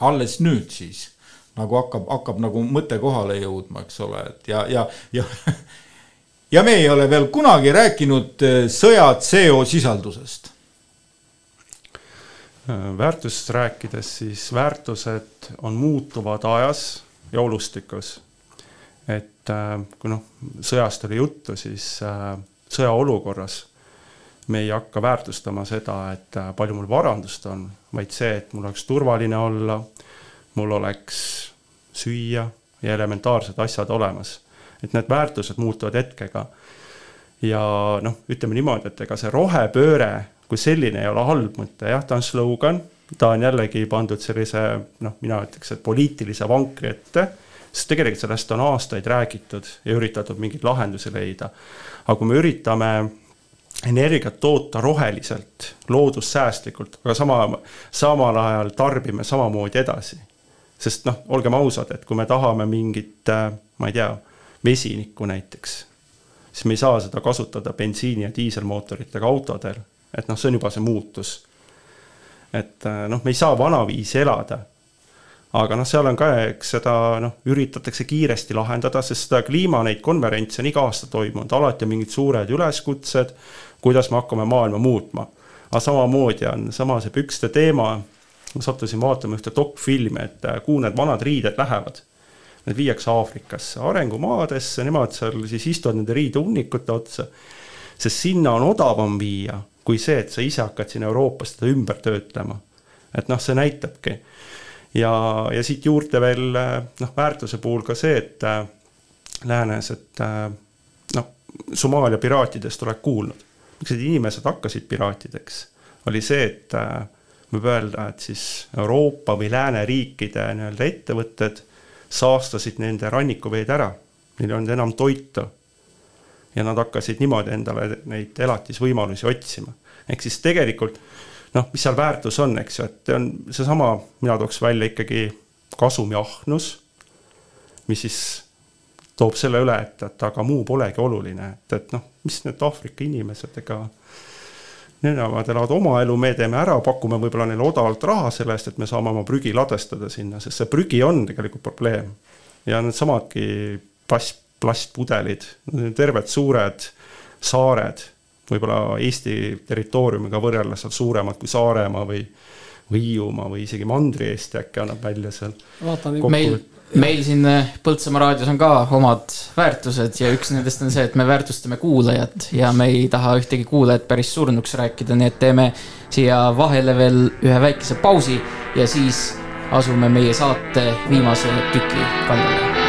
alles nüüd siis nagu hakkab, hakkab nagu mõte kohale jõudma, eks ole, et ja, ja, ja ja me ei ole veel kunagi rääkinud sõja CO sisaldusest
väärtusest rääkides, siis väärtused on muutuvad ajas ja olustikus. et äh, kui noh, sõjast oli juttu, siis äh, sõjaolukorras me ei hakka väärtustama seda, et äh, palju mul varandust on, vaid see, et mul oleks turvaline olla, mul oleks süüa ja elementaarsed asjad olemas. et need väärtused muutuvad hetkega. ja noh, ütleme niimoodi, et ega see rohepööre kui selline ei ole halb mõte, jah, ta on slogan, ta on jällegi pandud sellise noh, mina ütleks, et poliitilise vankri ette, sest tegelikult sellest on aastaid räägitud ja üritatud mingeid lahendusi leida. aga kui me üritame energiat toota roheliselt, loodussäästlikult, aga sama, samal ajal tarbime samamoodi edasi. sest noh, olgem ausad, et kui me tahame mingit, ma ei tea, vesinikku näiteks, siis me ei saa seda kasutada bensiini ja diiselmootoritega autodel et noh, see on juba see muutus. et äh, noh, me ei saa vanaviisi elada. aga noh, seal on ka, eks seda noh, üritatakse kiiresti lahendada, sest seda kliima neid konverentse on iga aasta toimunud, alati on mingid suured üleskutsed, kuidas me hakkame maailma muutma. aga samamoodi on sama see pükste teema, ma sattusin vaatama ühte dokfilmi, et äh, kuhu need vanad riided lähevad need viiakse Aafrikasse, arengumaadesse, nemad seal siis istuvad nende riidehunnikute otsa, sest sinna on odavam viia kui see, et sa ise hakkad siin Euroopas seda ümber töötlema. et noh, see näitabki. ja, ja siit juurde veel noh, väärtuse puhul ka see, et äh, läänes, et äh, noh, Somaalia piraatidest oled kuulnud. miks need inimesed hakkasid piraatideks, oli see, et võib öelda, et siis Euroopa või lääneriikide nii-öelda ettevõtted saastasid nende rannikuveed ära, neil ei olnud enam toitu ja nad hakkasid niimoodi endale neid elatisvõimalusi otsima. ehk siis tegelikult noh, mis seal väärtus on, eks ju, et on seesama, mina tooks välja ikkagi kasumiahnus, mis siis toob selle üle, et, et aga muu polegi oluline, et, et noh, mis need Aafrika inimesed, ega nemad elavad oma elu, me teeme ära, pakume võib-olla neile odavalt raha selle eest, et me saame oma prügi ladestada sinna, sest see prügi on tegelikult probleem. ja needsamadki plast, plastpudelid, terved suured saared, võib-olla Eesti territooriumiga võrreldes seal suuremad kui Saaremaa või või Hiiumaa või isegi Mandri-Eesti äkki annab välja seal.
vaatan
meil, meil siin äh, Põltsamaa raadios on ka omad väärtused ja üks nendest on see, et me väärtustame kuulajat ja me ei taha ühtegi kuulajat päris surnuks rääkida, nii et teeme siia vahele veel ühe väikese pausi ja siis asume meie saate viimase tüki kallale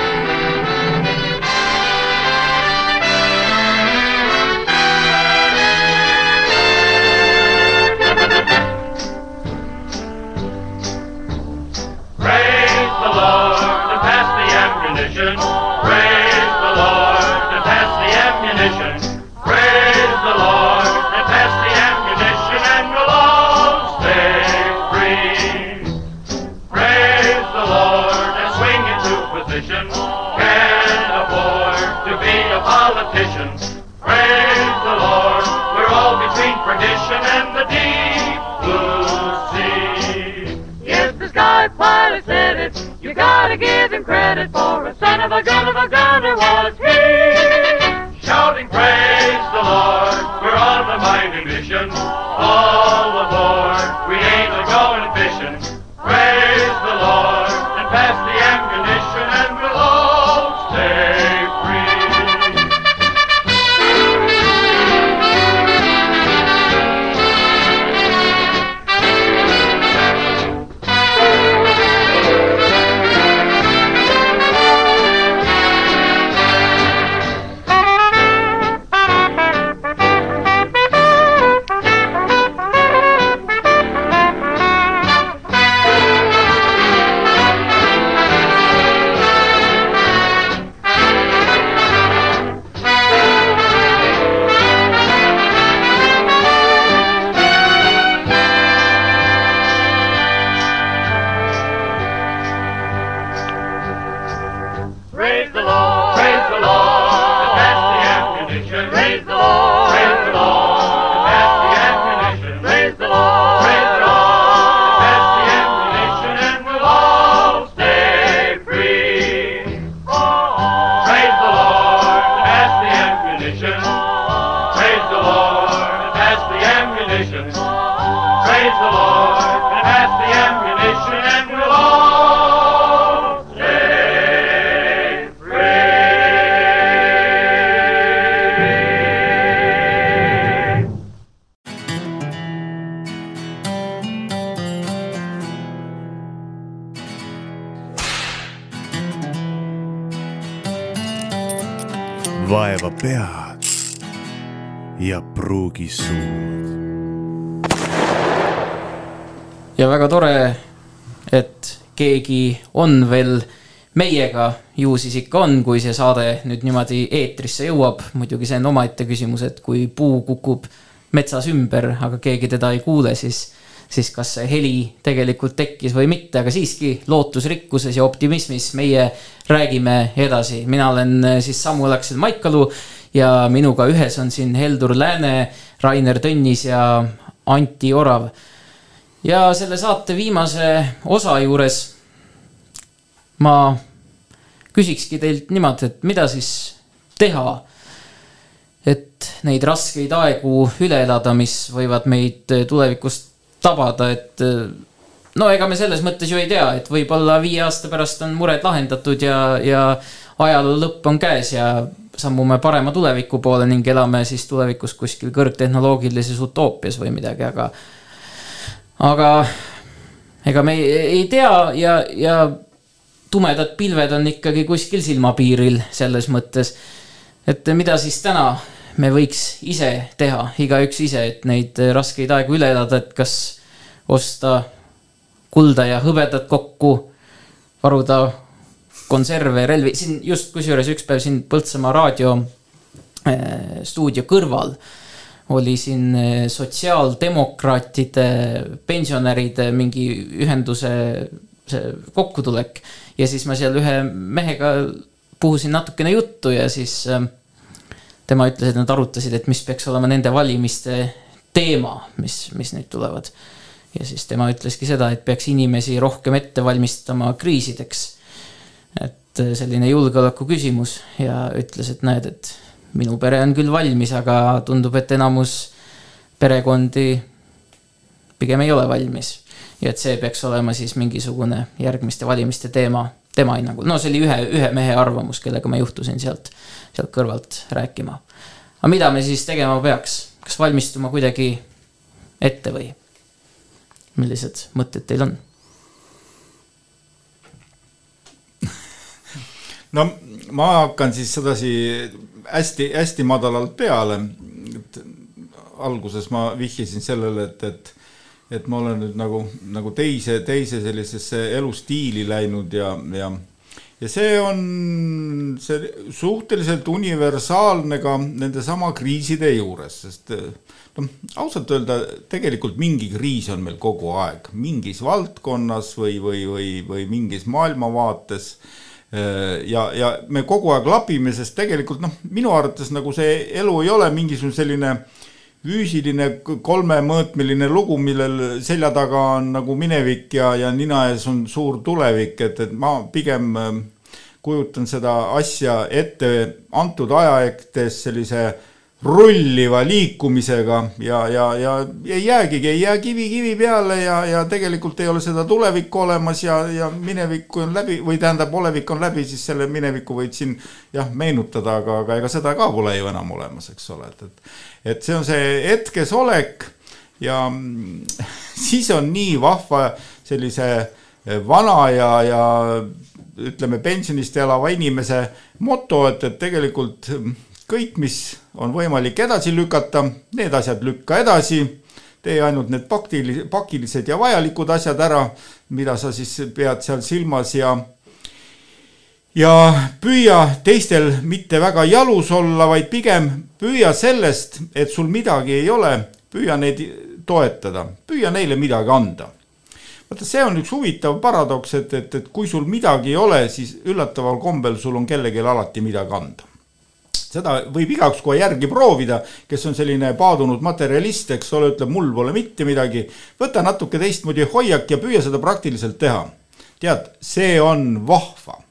on veel meiega, ju siis ikka on, kui see saade nüüd niimoodi eetrisse jõuab. muidugi see on omaette küsimus, et kui puu kukub metsas ümber, aga keegi teda ei kuule, siis, siis kas see heli tegelikult tekkis või mitte, aga siiski lootusrikkuses ja optimismis meie räägime edasi. mina olen eh, siis Samuel Aksel Maikalu ja minuga ühes on siin Heldur Lääne, Rainer Tõnnis ja Anti Orav ja selle saate viimase osa juures ma küsikski teilt niimoodi, et mida siis teha, et neid raskeid aegu üle elada, mis võivad meid tulevikus tabada, et no ega me selles mõttes ju ei tea, et võib-olla viie aasta pärast on mured lahendatud ja, ja ajaloo lõpp on käes ja sammume parema tuleviku poole ning elame siis tulevikus kuskil kõrgtehnoloogilises utoopias või midagi, aga aga ega me ei, ei tea ja, ja tumedad pilved on ikkagi kuskil silmapiiril selles mõttes. et mida siis täna me võiks ise teha, igaüks ise, et neid raskeid aegu üle elada, et kas osta kulda ja hõbedat kokku, varuda konserve, relvi, siin just kusjuures üks päev siin Põltsamaa raadio äh, stuudio kõrval oli siin eh, sotsiaaldemokraatide, pensionäride mingi ühenduse see kokkutulek. ja siis ma seal ühe mehega puhusin natukene juttu ja siis eh, tema ütles, et nad arutasid, et mis peaks olema nende valimiste teema, mis, mis nüüd tulevad. ja siis tema ütleski seda, et peaks inimesi rohkem ette valmistama kriisideks. et eh, selline julgeoleku küsimus ja ütles, et näed, et minu pere on küll valmis, aga tundub, et enamus perekondi pigem ei ole valmis. Ja et see peaks olema siis mingisugune järgmiste valimiste teema tema hinnangul. no see oli ühe, ühe mehe arvamus, kellega ma juhtusin sealt, sealt kõrvalt rääkima. aga mida me siis tegema peaks, kas valmistuma kuidagi ette või millised mõtted teil on?
no ma hakkan siis sedasi hästi-hästi madalalt peale. alguses ma vihjasin sellele, et, et, et ma olen nüüd nagu, nagu teise, teise sellisesse elustiili läinud ja, ja ja see on see suhteliselt universaalne ka nendesama kriiside juures, sest noh, ausalt öelda tegelikult mingi kriis on meil kogu aeg mingis valdkonnas või, või, või, või mingis maailmavaates ja, ja me kogu aeg lapime, sest tegelikult noh, minu arvates nagu see elu ei ole mingisugune selline füüsiline kolmemõõtmeline lugu, millel selja taga on nagu minevik ja, ja nina ees on suur tulevik, et, et ma pigem äh, kujutan seda asja ette antud ajahetkes sellise rulliva liikumisega ja, ja, ja ei jäägi, ei jää kivi kivi peale ja, ja tegelikult ei ole seda tulevikku olemas ja, ja minevik on läbi või tähendab, olevik on läbi, siis selle minevikku võid siin jah, meenutada, aga, aga ega seda ka pole ju enam olemas, eks ole, et, et et see on see hetkesolek ja mm, siis on nii vahva sellise vana ja, ja ütleme, pensionist elava inimese moto, et, et tegelikult kõik, mis on võimalik edasi lükata, need asjad lükka edasi. tee ainult need pakili-, pakilised ja vajalikud asjad ära, mida sa siis pead seal silmas ja ja püüa teistel mitte väga jalus olla, vaid pigem püüa sellest, et sul midagi ei ole, püüa neid toetada, püüa neile midagi anda vaata, see on üks huvitav paradoks, et, et, et kui sul midagi ei ole, siis üllataval kombel sul on kellelgi alati midagi anda. Seda võib igaüks kohe järgi proovida, kes on selline paadunud materjalist, eks ole, ütleb, mul pole mitte midagi. võta natuke teistmoodi hoiak ja püüa seda praktiliselt teha. tead, see on vahva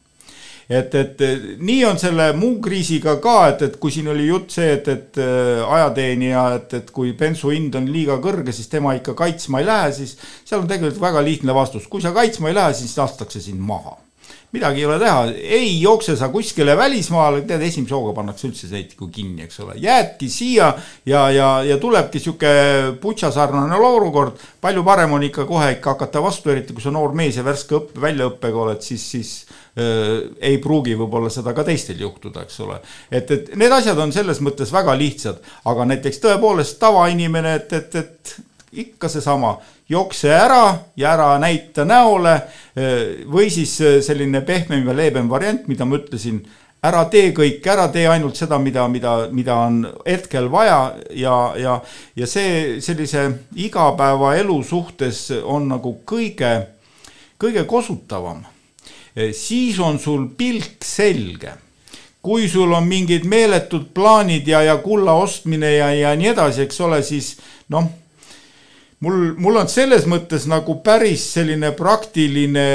et, et nii on selle muu kriisiga ka, et, et kui siin oli jutt see, et, et äh, ajateenija, et, et kui bensu hind on liiga kõrge, siis tema ikka kaitsma ei lähe, siis seal on tegelikult väga lihtne vastus, kui sa kaitsma ei lähe, siis lastakse sind maha midagi ei ole teha, ei jookse sa kuskile välismaale, tead, esimese hooga pannakse üldse sõitku kinni, eks ole, jäädki siia ja, ja, ja tulebki sihuke putša sarnane olukord. palju parem on ikka kohe ikka hakata vastu, eriti kui sa noor mees ja värske õppe, väljaõppega oled, siis, siis äh, ei pruugi võib-olla seda ka teistel juhtuda, eks ole. et, et need asjad on selles mõttes väga lihtsad, aga näiteks tõepoolest tavainimene, et, et, et ikka seesama, jookse ära ja ära näita näole või siis selline pehmem ja leebem variant, mida ma ütlesin, ära tee kõike, ära tee ainult seda, mida, mida, mida on hetkel vaja ja, ja, ja see sellise igapäevaelu suhtes on nagu kõige, kõige kosutavam. siis on sul pilk selge kui sul on mingid meeletud plaanid ja, ja kulla ostmine ja, ja nii edasi, eks ole, siis noh mul, mul on selles mõttes nagu päris selline praktiline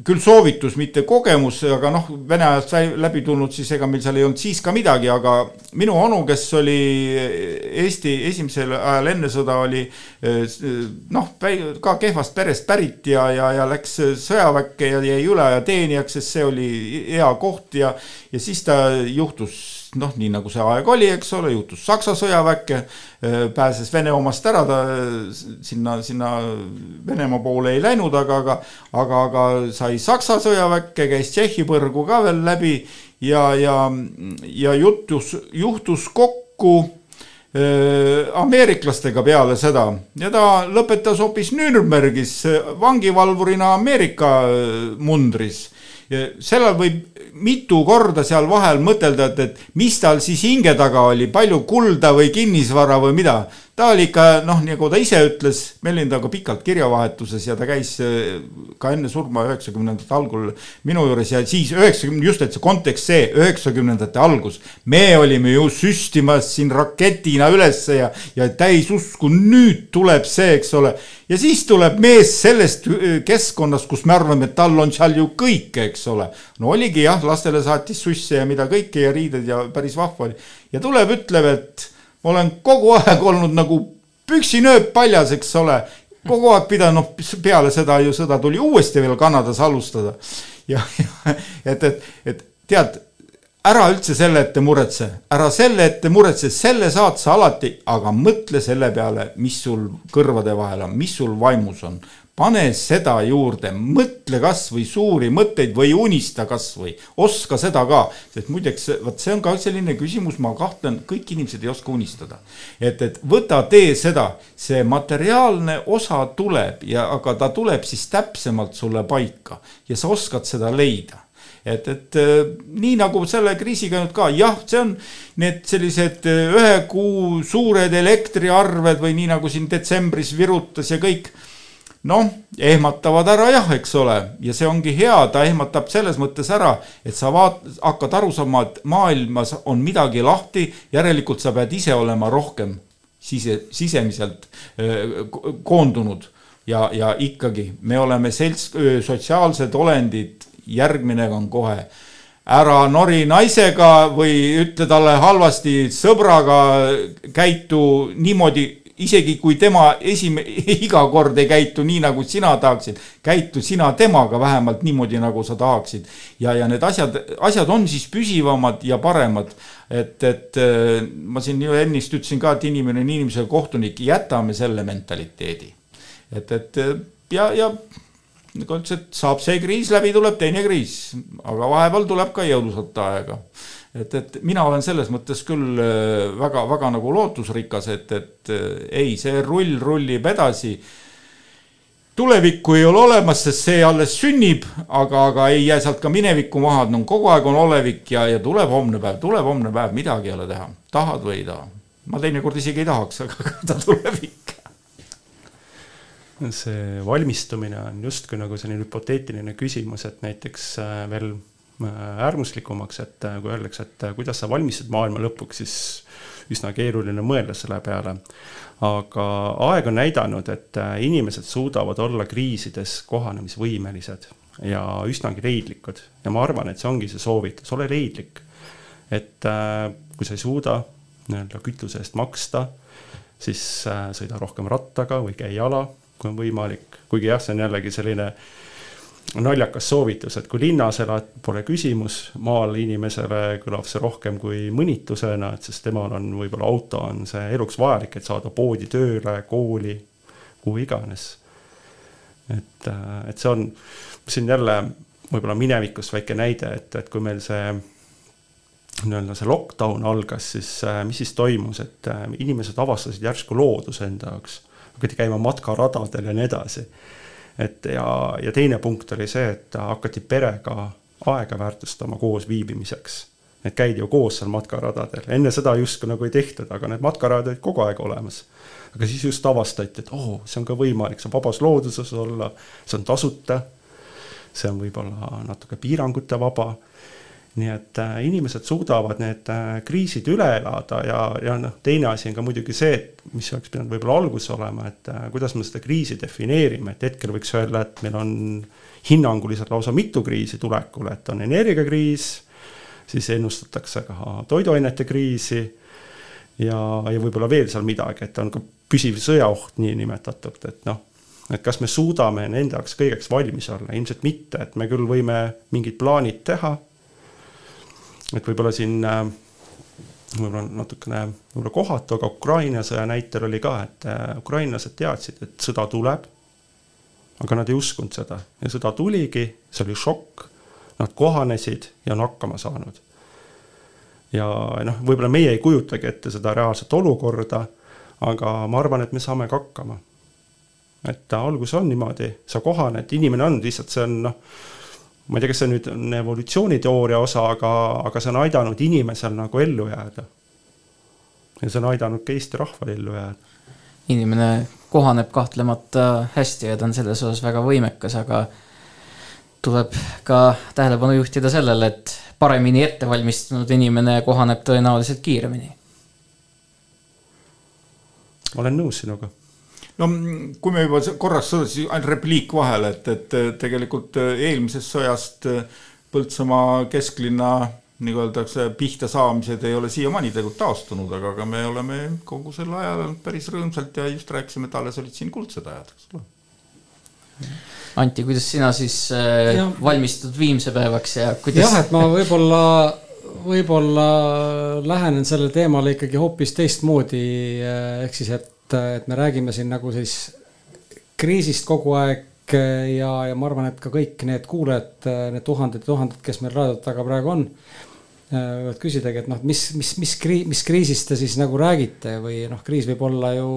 küll soovitus, mitte kogemus, aga noh, Vene ajast läbi tulnud, siis ega meil seal ei olnud siis ka midagi, aga minu onu, kes oli Eesti esimesel ajal enne sõda oli noh, ka kehvast perest pärit ja, ja, ja läks sõjaväkke ja jäi üleajateenijaks, sest see oli hea koht ja, ja siis ta juhtus noh, nii nagu see aeg oli, eks ole, juhtus Saksa sõjaväkke, pääses Vene omast ära, ta sinna, sinna Venemaa poole ei läinud, aga, aga aga, aga sai Saksa sõjaväkke, käis Tšehhi põrgu ka veel läbi ja, ja, ja jutus, juhtus kokku ameeriklastega peale seda. Ja ta lõpetas hoopis Nürnbergis vangivalvurina Ameerika mundris sellal võib mitu korda seal vahel mõtelda, et, et mis tal siis hinge taga oli, palju kulda või kinnisvara või mida. Ta oli ikka noh, nagu ta ise ütles, me olime temaga pikalt kirjavahetuses ja ta käis äh, ka enne surma üheksakümnendate algul minu juures ja siis üheksakümne, just et see kontekst see, üheksakümnendate algus. me olime ju süstimas siin raketina ülesse ja, ja täis usku, nüüd tuleb see, eks ole. ja siis tuleb mees sellest äh, keskkonnast, kus me arvame, et tal on seal ju kõike, eks ole. no oligi jah, lastele saatis susse ja mida kõike ja riided ja päris vahva oli. ja tuleb, ütleb, et ma olen kogu aeg olnud nagu püksinööp paljas, eks ole, kogu aeg pidanud, noh, peale seda ju sõda tuli uuesti veel Kanadas alustada. ja, ja et, et, et tead, ära üldse selle ette muretse, ära selle ette muretse, selle saad sa alati, aga mõtle selle peale, mis sul kõrvade vahel on, mis sul vaimus on pane seda juurde, mõtle kasvõi suuri mõtteid või unista kasvõi, oska seda ka, sest muideks vot see on ka selline küsimus, ma kahtlen, kõik inimesed ei oska unistada. et, et võta, tee seda, see materiaalne osa tuleb ja, aga ta tuleb siis täpsemalt sulle paika ja sa oskad seda leida. Et, et nii nagu selle kriisiga nüüd ka, jah, see on need sellised ühe kuu suured elektriarved või nii nagu siin detsembris virutas ja kõik noh, ehmatavad ära jah, eks ole, ja see ongi hea, ta ehmatab selles mõttes ära, et sa vaat-, hakkad aru saama, et maailmas on midagi lahti, järelikult sa pead ise olema rohkem sise, sisemiselt koondunud. ja, ja ikkagi me oleme selts-, sotsiaalsed olendid, järgmine on kohe ära nori naisega või ütle talle halvasti sõbraga, käitu niimoodi isegi kui tema esime-, iga kord ei käitu nii, nagu sina tahaksid, käitu sina temaga vähemalt niimoodi, nagu sa tahaksid. ja, ja need asjad, asjad on siis püsivamad ja paremad. et, et äh, ma siin ju ennist ütlesin ka, et inimene on inimesele kohtunik, jätame selle mentaliteedi. et, et äh, ja, ja nagu ütles, et saab see kriis läbi, tuleb teine kriis, aga vahepeal tuleb ka jõulusat aega et, et mina olen selles mõttes küll väga-väga äh, nagu lootusrikas, et, et äh, ei, see rull rullib edasi. tulevikku ei ole olemas, sest see alles sünnib, aga, aga ei jää sealt ka minevikku maha, no kogu aeg on olevik ja, ja tuleb homne päev, tuleb homne päev, midagi ei ole teha, tahad või ei taha. ma teinekord isegi ei tahaks, aga ta tuleb ikka
see valmistumine on justkui nagu selline hüpoteetiline küsimus, et näiteks äh, veel äärmuslikumaks, et äh, kui öeldakse, et äh, kuidas sa valmistud maailma lõpuks, siis üsna keeruline mõelda selle peale. aga aeg on näidanud, et inimesed suudavad olla kriisides kohanemisvõimelised ja üsnagi leidlikud ja ma arvan, et see ongi see soovitus, ole leidlik. et kui sa ei suuda nii-öelda kütuse eest maksta, siis sõida rohkem rattaga või käi jala, kui on võimalik, kuigi jah, see on jällegi selline äh, naljakas soovitus, et kui linnas elad, pole küsimus, maal inimesele kõlab see rohkem kui mõnitusena, et sest temal on võib-olla auto on see eluks vajalik, et saada poodi, tööle, kooli, kuhu iganes. et, et see on, siin jälle võib-olla minevikust väike näide, et, et kui meil see nii-öelda see lockdown algas, siis mis siis toimus, et inimesed avastasid järsku looduse enda jaoks, hakati käima matkaradadel ja nii edasi et ja, ja teine punkt oli see, et hakati perega aega väärtustama koos viibimiseks. et käidi ju koos seal matkaradadel, enne seda justkui nagu ei tehtud, aga need matkarajad olid kogu aeg olemas. aga siis just avastati, et oo oh,, see on ka võimalik, saab vabas looduses olla, see on tasuta, see on võib-olla natuke piirangute vaba nii et äh, inimesed suudavad need äh, kriisid üle elada ja, ja noh, teine asi on ka muidugi see, et mis oleks pidanud võib-olla alguses olema, et äh, kuidas me seda kriisi defineerime, et hetkel võiks öelda, et meil on hinnanguliselt lausa mitu kriisi tulekul, et on energiakriis, siis ennustatakse ka toiduainete kriisi ja, ja võib-olla veel seal midagi, et on ka püsiv sõjaoht niinimetatud, et noh, et kas me suudame nende jaoks kõigeks valmis olla, ilmselt mitte, et me küll võime mingid plaanid teha et võib-olla siin äh, võib-olla natukene võib-olla kohatu, aga Ukraina sõja näitel oli ka, et äh, ukrainlased teadsid, et sõda tuleb. aga nad ei uskunud seda ja sõda tuligi, see oli šokk. Nad kohanesid ja on hakkama saanud. ja noh, võib-olla meie ei kujutagi ette seda reaalset olukorda, aga ma arvan, et me saame ka hakkama. et algus on niimoodi, sa kohaned, inimene on lihtsalt, see on noh ma ei tea, kas see nüüd on evolutsiooniteooria osa, aga, aga see on aidanud inimesel nagu ellu jääda. ja see on aidanud ka Eesti rahval ellu jääda
inimene kohaneb kahtlemata hästi ja ta on selles osas väga võimekas, aga tuleb ka tähelepanu juhtida sellele, et paremini ettevalmistunud inimene kohaneb tõenäoliselt kiiremini.
olen nõus sinuga
no kui me juba korraks sõda, siis ainult repliik vahele, et, et tegelikult eelmisest sõjast Põltsamaa kesklinna nagu öeldakse, pihta saamised ei ole siiamaani tegelikult taastunud, aga, aga me oleme kogu sel ajal olnud päris rõõmsalt ja just rääkisime, et alles olid siin kuldsed ajad, eks ole.
Anti, kuidas sina siis äh, ja. valmistud viimse päevaks ja kuidas?
jah, et ma võib-olla, võib-olla lähenen sellele teemale ikkagi hoopis teistmoodi. Äh, ehk siis, et, et me räägime siin nagu siis kriisist kogu aeg ja, ja ma arvan, et ka kõik need kuulajad, need tuhanded ja tuhanded, kes meil raadiot taga praegu on Äh, võivad küsidagi, et noh, mis, mis, mis kriis, mis kriisist te siis nagu räägite või noh, kriis võib olla ju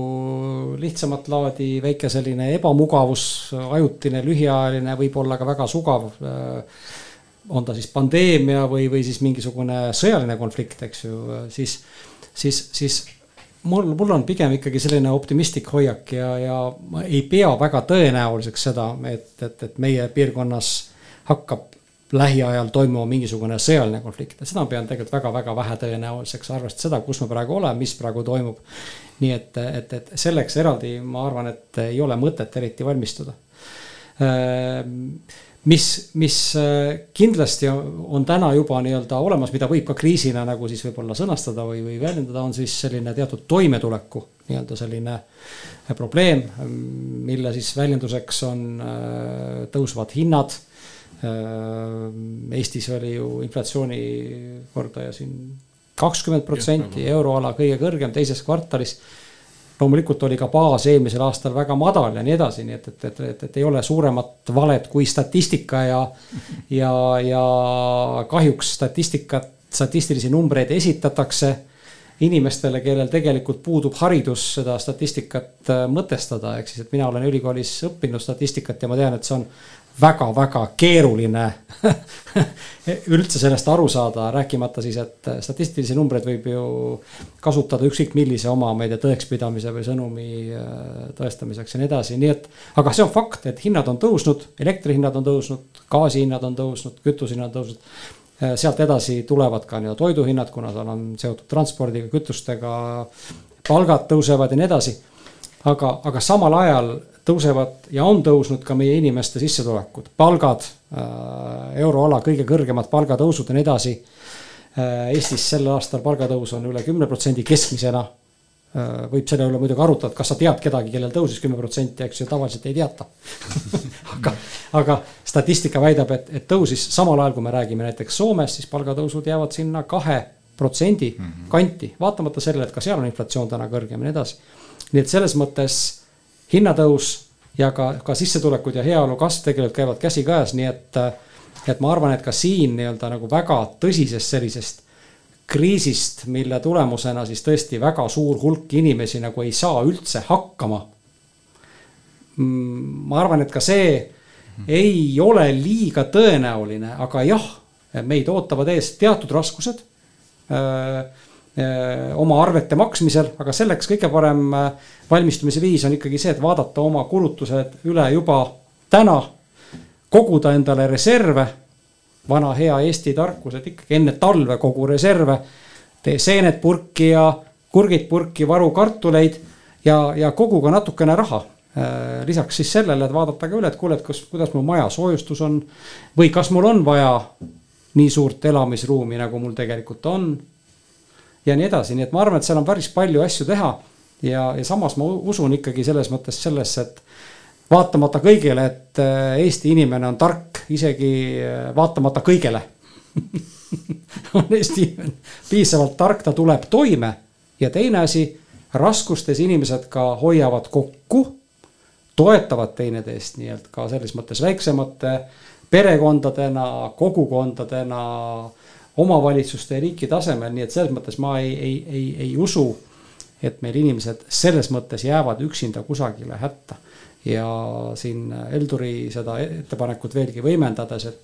lihtsamat laadi, väike selline ebamugavus, ajutine, lühiajaline, võib olla ka väga sugav. On ta siis pandeemia või, või siis mingisugune sõjaline konflikt, eks ju, siis, siis, siis mul, mul on pigem ikkagi selline optimistlik hoiak ja, ja ma ei pea väga tõenäoliseks seda, et, et, et meie piirkonnas hakkab lähiajal toimuma mingisugune sõjaline konflikt ja seda ma pean tegelikult väga-väga vähe tõenäoliseks, arvestades seda, kus me praegu oleme, mis praegu toimub. nii et, et, et selleks eraldi ma arvan, et ei ole mõtet eriti valmistuda. Mis, mis äh, kindlasti on täna juba nii-öelda olemas, mida võib ka kriisina nagu siis võib-olla sõnastada või, või väljendada, on siis selline teatud toimetuleku nii-öelda selline probleem, mille siis väljenduseks on äh, tõusvad hinnad Äh, Eestis oli ju inflatsioonikordaja siin kakskümmend protsenti, euroala kõige kõrgem teises kvartalis. Loomulikult oli ka baas eelmisel aastal väga madal ja nii edasi, nii et, et, et, et, et ei ole suuremat valet kui statistika ja, ja, ja kahjuks statistikat, statistilisi numbreid esitatakse inimestele, kellel tegelikult puudub haridus seda statistikat äh, mõtestada, ehk siis, et mina olen ülikoolis õppinud statistikat ja ma tean, et see on väga-väga keeruline üldse sellest aru saada, rääkimata siis, et statistilisi numbreid võib ju kasutada ükskõik millise oma, ma ei tea, tõekspidamise või sõnumi äh, tõestamiseks ja nii edasi, nii et. aga see on fakt, et hinnad on tõusnud, elektrihinnad on tõusnud, gaasihinnad on tõusnud, kütusehinnad on tõusnud. Äh, sealt edasi tulevad ka nii-öelda toiduhinnad, kuna seal on seotud transpordiga, kütustega. palgad tõusevad ja nii edasi. aga, aga samal ajal tõusevad ja on tõusnud ka meie inimeste sissetulekud, palgad, äh, euroala kõige kõrgemad palgatõusud ja nii edasi. Äh, Eestis sel aastal palgatõus on üle kümne protsendi keskmisena. Äh, võib selle üle muidugi arutada, et kas sa tead kedagi, kellel tõusis kümme protsenti, eks ju, tavaliselt ei teata aga, aga statistika väidab, et, et tõusis samal ajal, kui me räägime näiteks Soomest, siis palgatõusud jäävad sinna kahe protsendi mhm. kanti, vaatamata sellele, et ka seal on inflatsioon täna kõrgem ja nii edasi. nii et selles mõttes hinnatõus ja ka, ka sissetulekud ja heaolu kasv tegelikult käivad käsikäes, nii et. et ma arvan, et ka siin nii-öelda nagu väga tõsisest sellisest kriisist, mille tulemusena siis tõesti väga suur hulk inimesi nagu ei saa üldse hakkama. Mm, ma arvan, et ka see ei ole liiga tõenäoline, aga jah, meid ootavad ees teatud raskused äh, oma arvete maksmisel, aga selleks kõige parem äh, valmistumise viis on ikkagi see, et vaadata oma kulutused üle juba täna. koguda endale reserve, vana hea Eesti tarkus, et ikkagi enne talve kogu reserve. tee seened purki ja kurgid purki, varu kartuleid ja, ja kogu ka natukene raha äh, lisaks siis sellele, et vaadata ka üle, et kuule, et kas, kuidas mu maja soojustus on või kas mul on vaja nii suurt elamisruumi, nagu mul tegelikult on ja nii edasi, nii et ma arvan, et seal on päris palju asju teha. ja, ja samas ma usun ikkagi selles mõttes sellesse, et vaatamata kõigele, et äh, Eesti inimene on tark, isegi äh, vaatamata kõigele on Eesti inimene piisavalt tark, ta tuleb toime ja teine asi, raskustes inimesed ka hoiavad kokku, toetavad teineteist nii-öelda ka selles mõttes väiksemate perekondadena, kogukondadena omavalitsuste ja riigi tasemel, nii et selles mõttes ma ei, ei, ei, ei usu, et meil inimesed selles mõttes jäävad üksinda kusagile hätta. ja siin Elduri seda ettepanekut veelgi võimendades, et,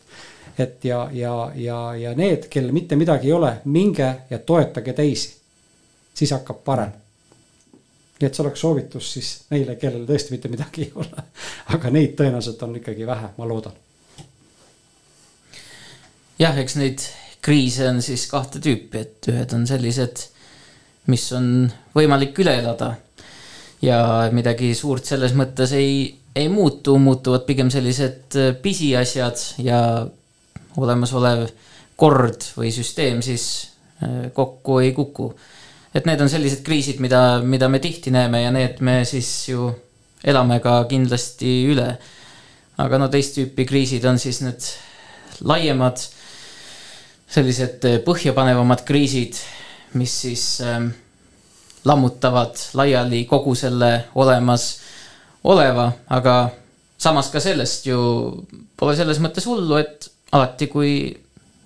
et ja, ja, ja, ja need, kellel mitte midagi ei ole, minge ja toetage teisi. siis hakkab parem nii et see oleks soovitus siis neile, kellel tõesti mitte midagi ei ole. aga neid tõenäoliselt on ikkagi vähe, ma loodan.
jah, eks neid kriise on siis kahte tüüpi, et ühed on sellised, mis on võimalik üle elada. ja midagi suurt selles mõttes ei, ei muutu, muutuvad pigem sellised pisiasjad ja olemasolev kord või süsteem siis äh, kokku ei kuku et need on sellised kriisid, mida, mida me tihti näeme ja need me siis ju elame ka kindlasti üle. aga no teist tüüpi kriisid on siis need laiemad, sellised põhjapanevamad kriisid, mis siis äh, lammutavad laiali kogu selle olemasoleva, aga samas ka sellest ju pole selles mõttes hullu, et alati, kui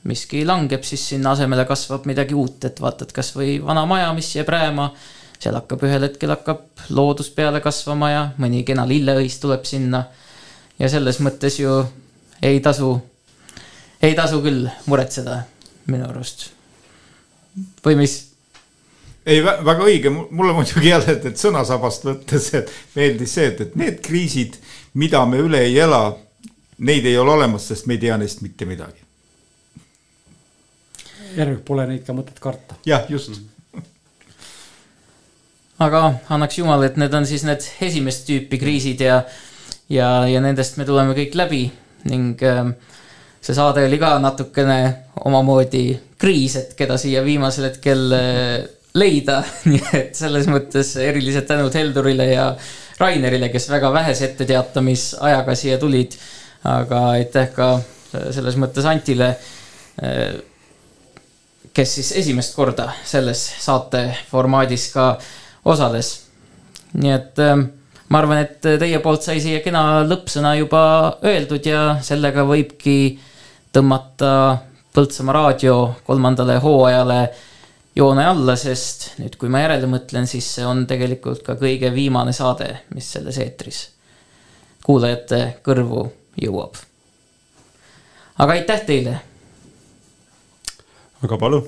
miski langeb, siis sinna asemele kasvab midagi uut, et vaatad kasvõi vana maja, mis jääb rääma. seal hakkab ühel hetkel hakkab loodus peale kasvama ja mõni kena lilleõis tuleb sinna. ja selles mõttes ju ei tasu, ei tasu küll muretseda minu arust. või mis?
ei, väga õige, mulle muidugi jälle, et, et sõnasabast võttes, et meeldis see, et, et need kriisid, mida me üle ei ela, neid ei ole olemas, sest me ei tea neist mitte midagi
järelikult pole neid ka mõtet karta.
jah, just
aga annaks jumal, et need on siis need esimest tüüpi kriisid ja, ja, ja nendest me tuleme kõik läbi ning äh, see saade oli ka natukene omamoodi kriis, et keda siia viimasel hetkel äh, leida nii et selles mõttes erilised tänud Heldurile ja Rainerile, kes väga vähese etteteatamisajaga siia tulid. aga aitäh ka selles mõttes Antile äh, kes siis esimest korda selles saate formaadis ka osales. nii et ma arvan, et teie poolt sai siia kena lõppsõna juba öeldud ja sellega võibki tõmmata Põltsamaa raadio kolmandale hooajale joone alla, sest nüüd, kui ma järele mõtlen, siis see on tegelikult ka kõige viimane saade, mis selles eetris kuulajate kõrvu jõuab. aga aitäh teile
aga palun,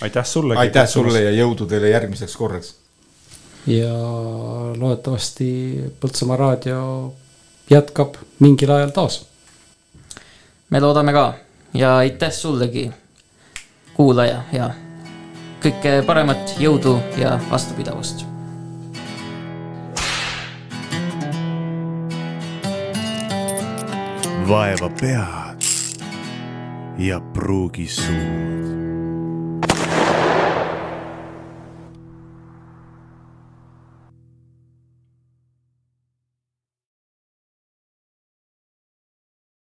aitäh sulle.
aitäh sulle ja jõudu teile järgmiseks korraks.
ja loodetavasti Põltsamaa raadio jätkab mingil ajal taas.
Me loodame ka. Ja aitäh sullegi, kuulaja ja kõike paremat, jõudu ja vastupidavust.
Vaeva pead ja pruugi suud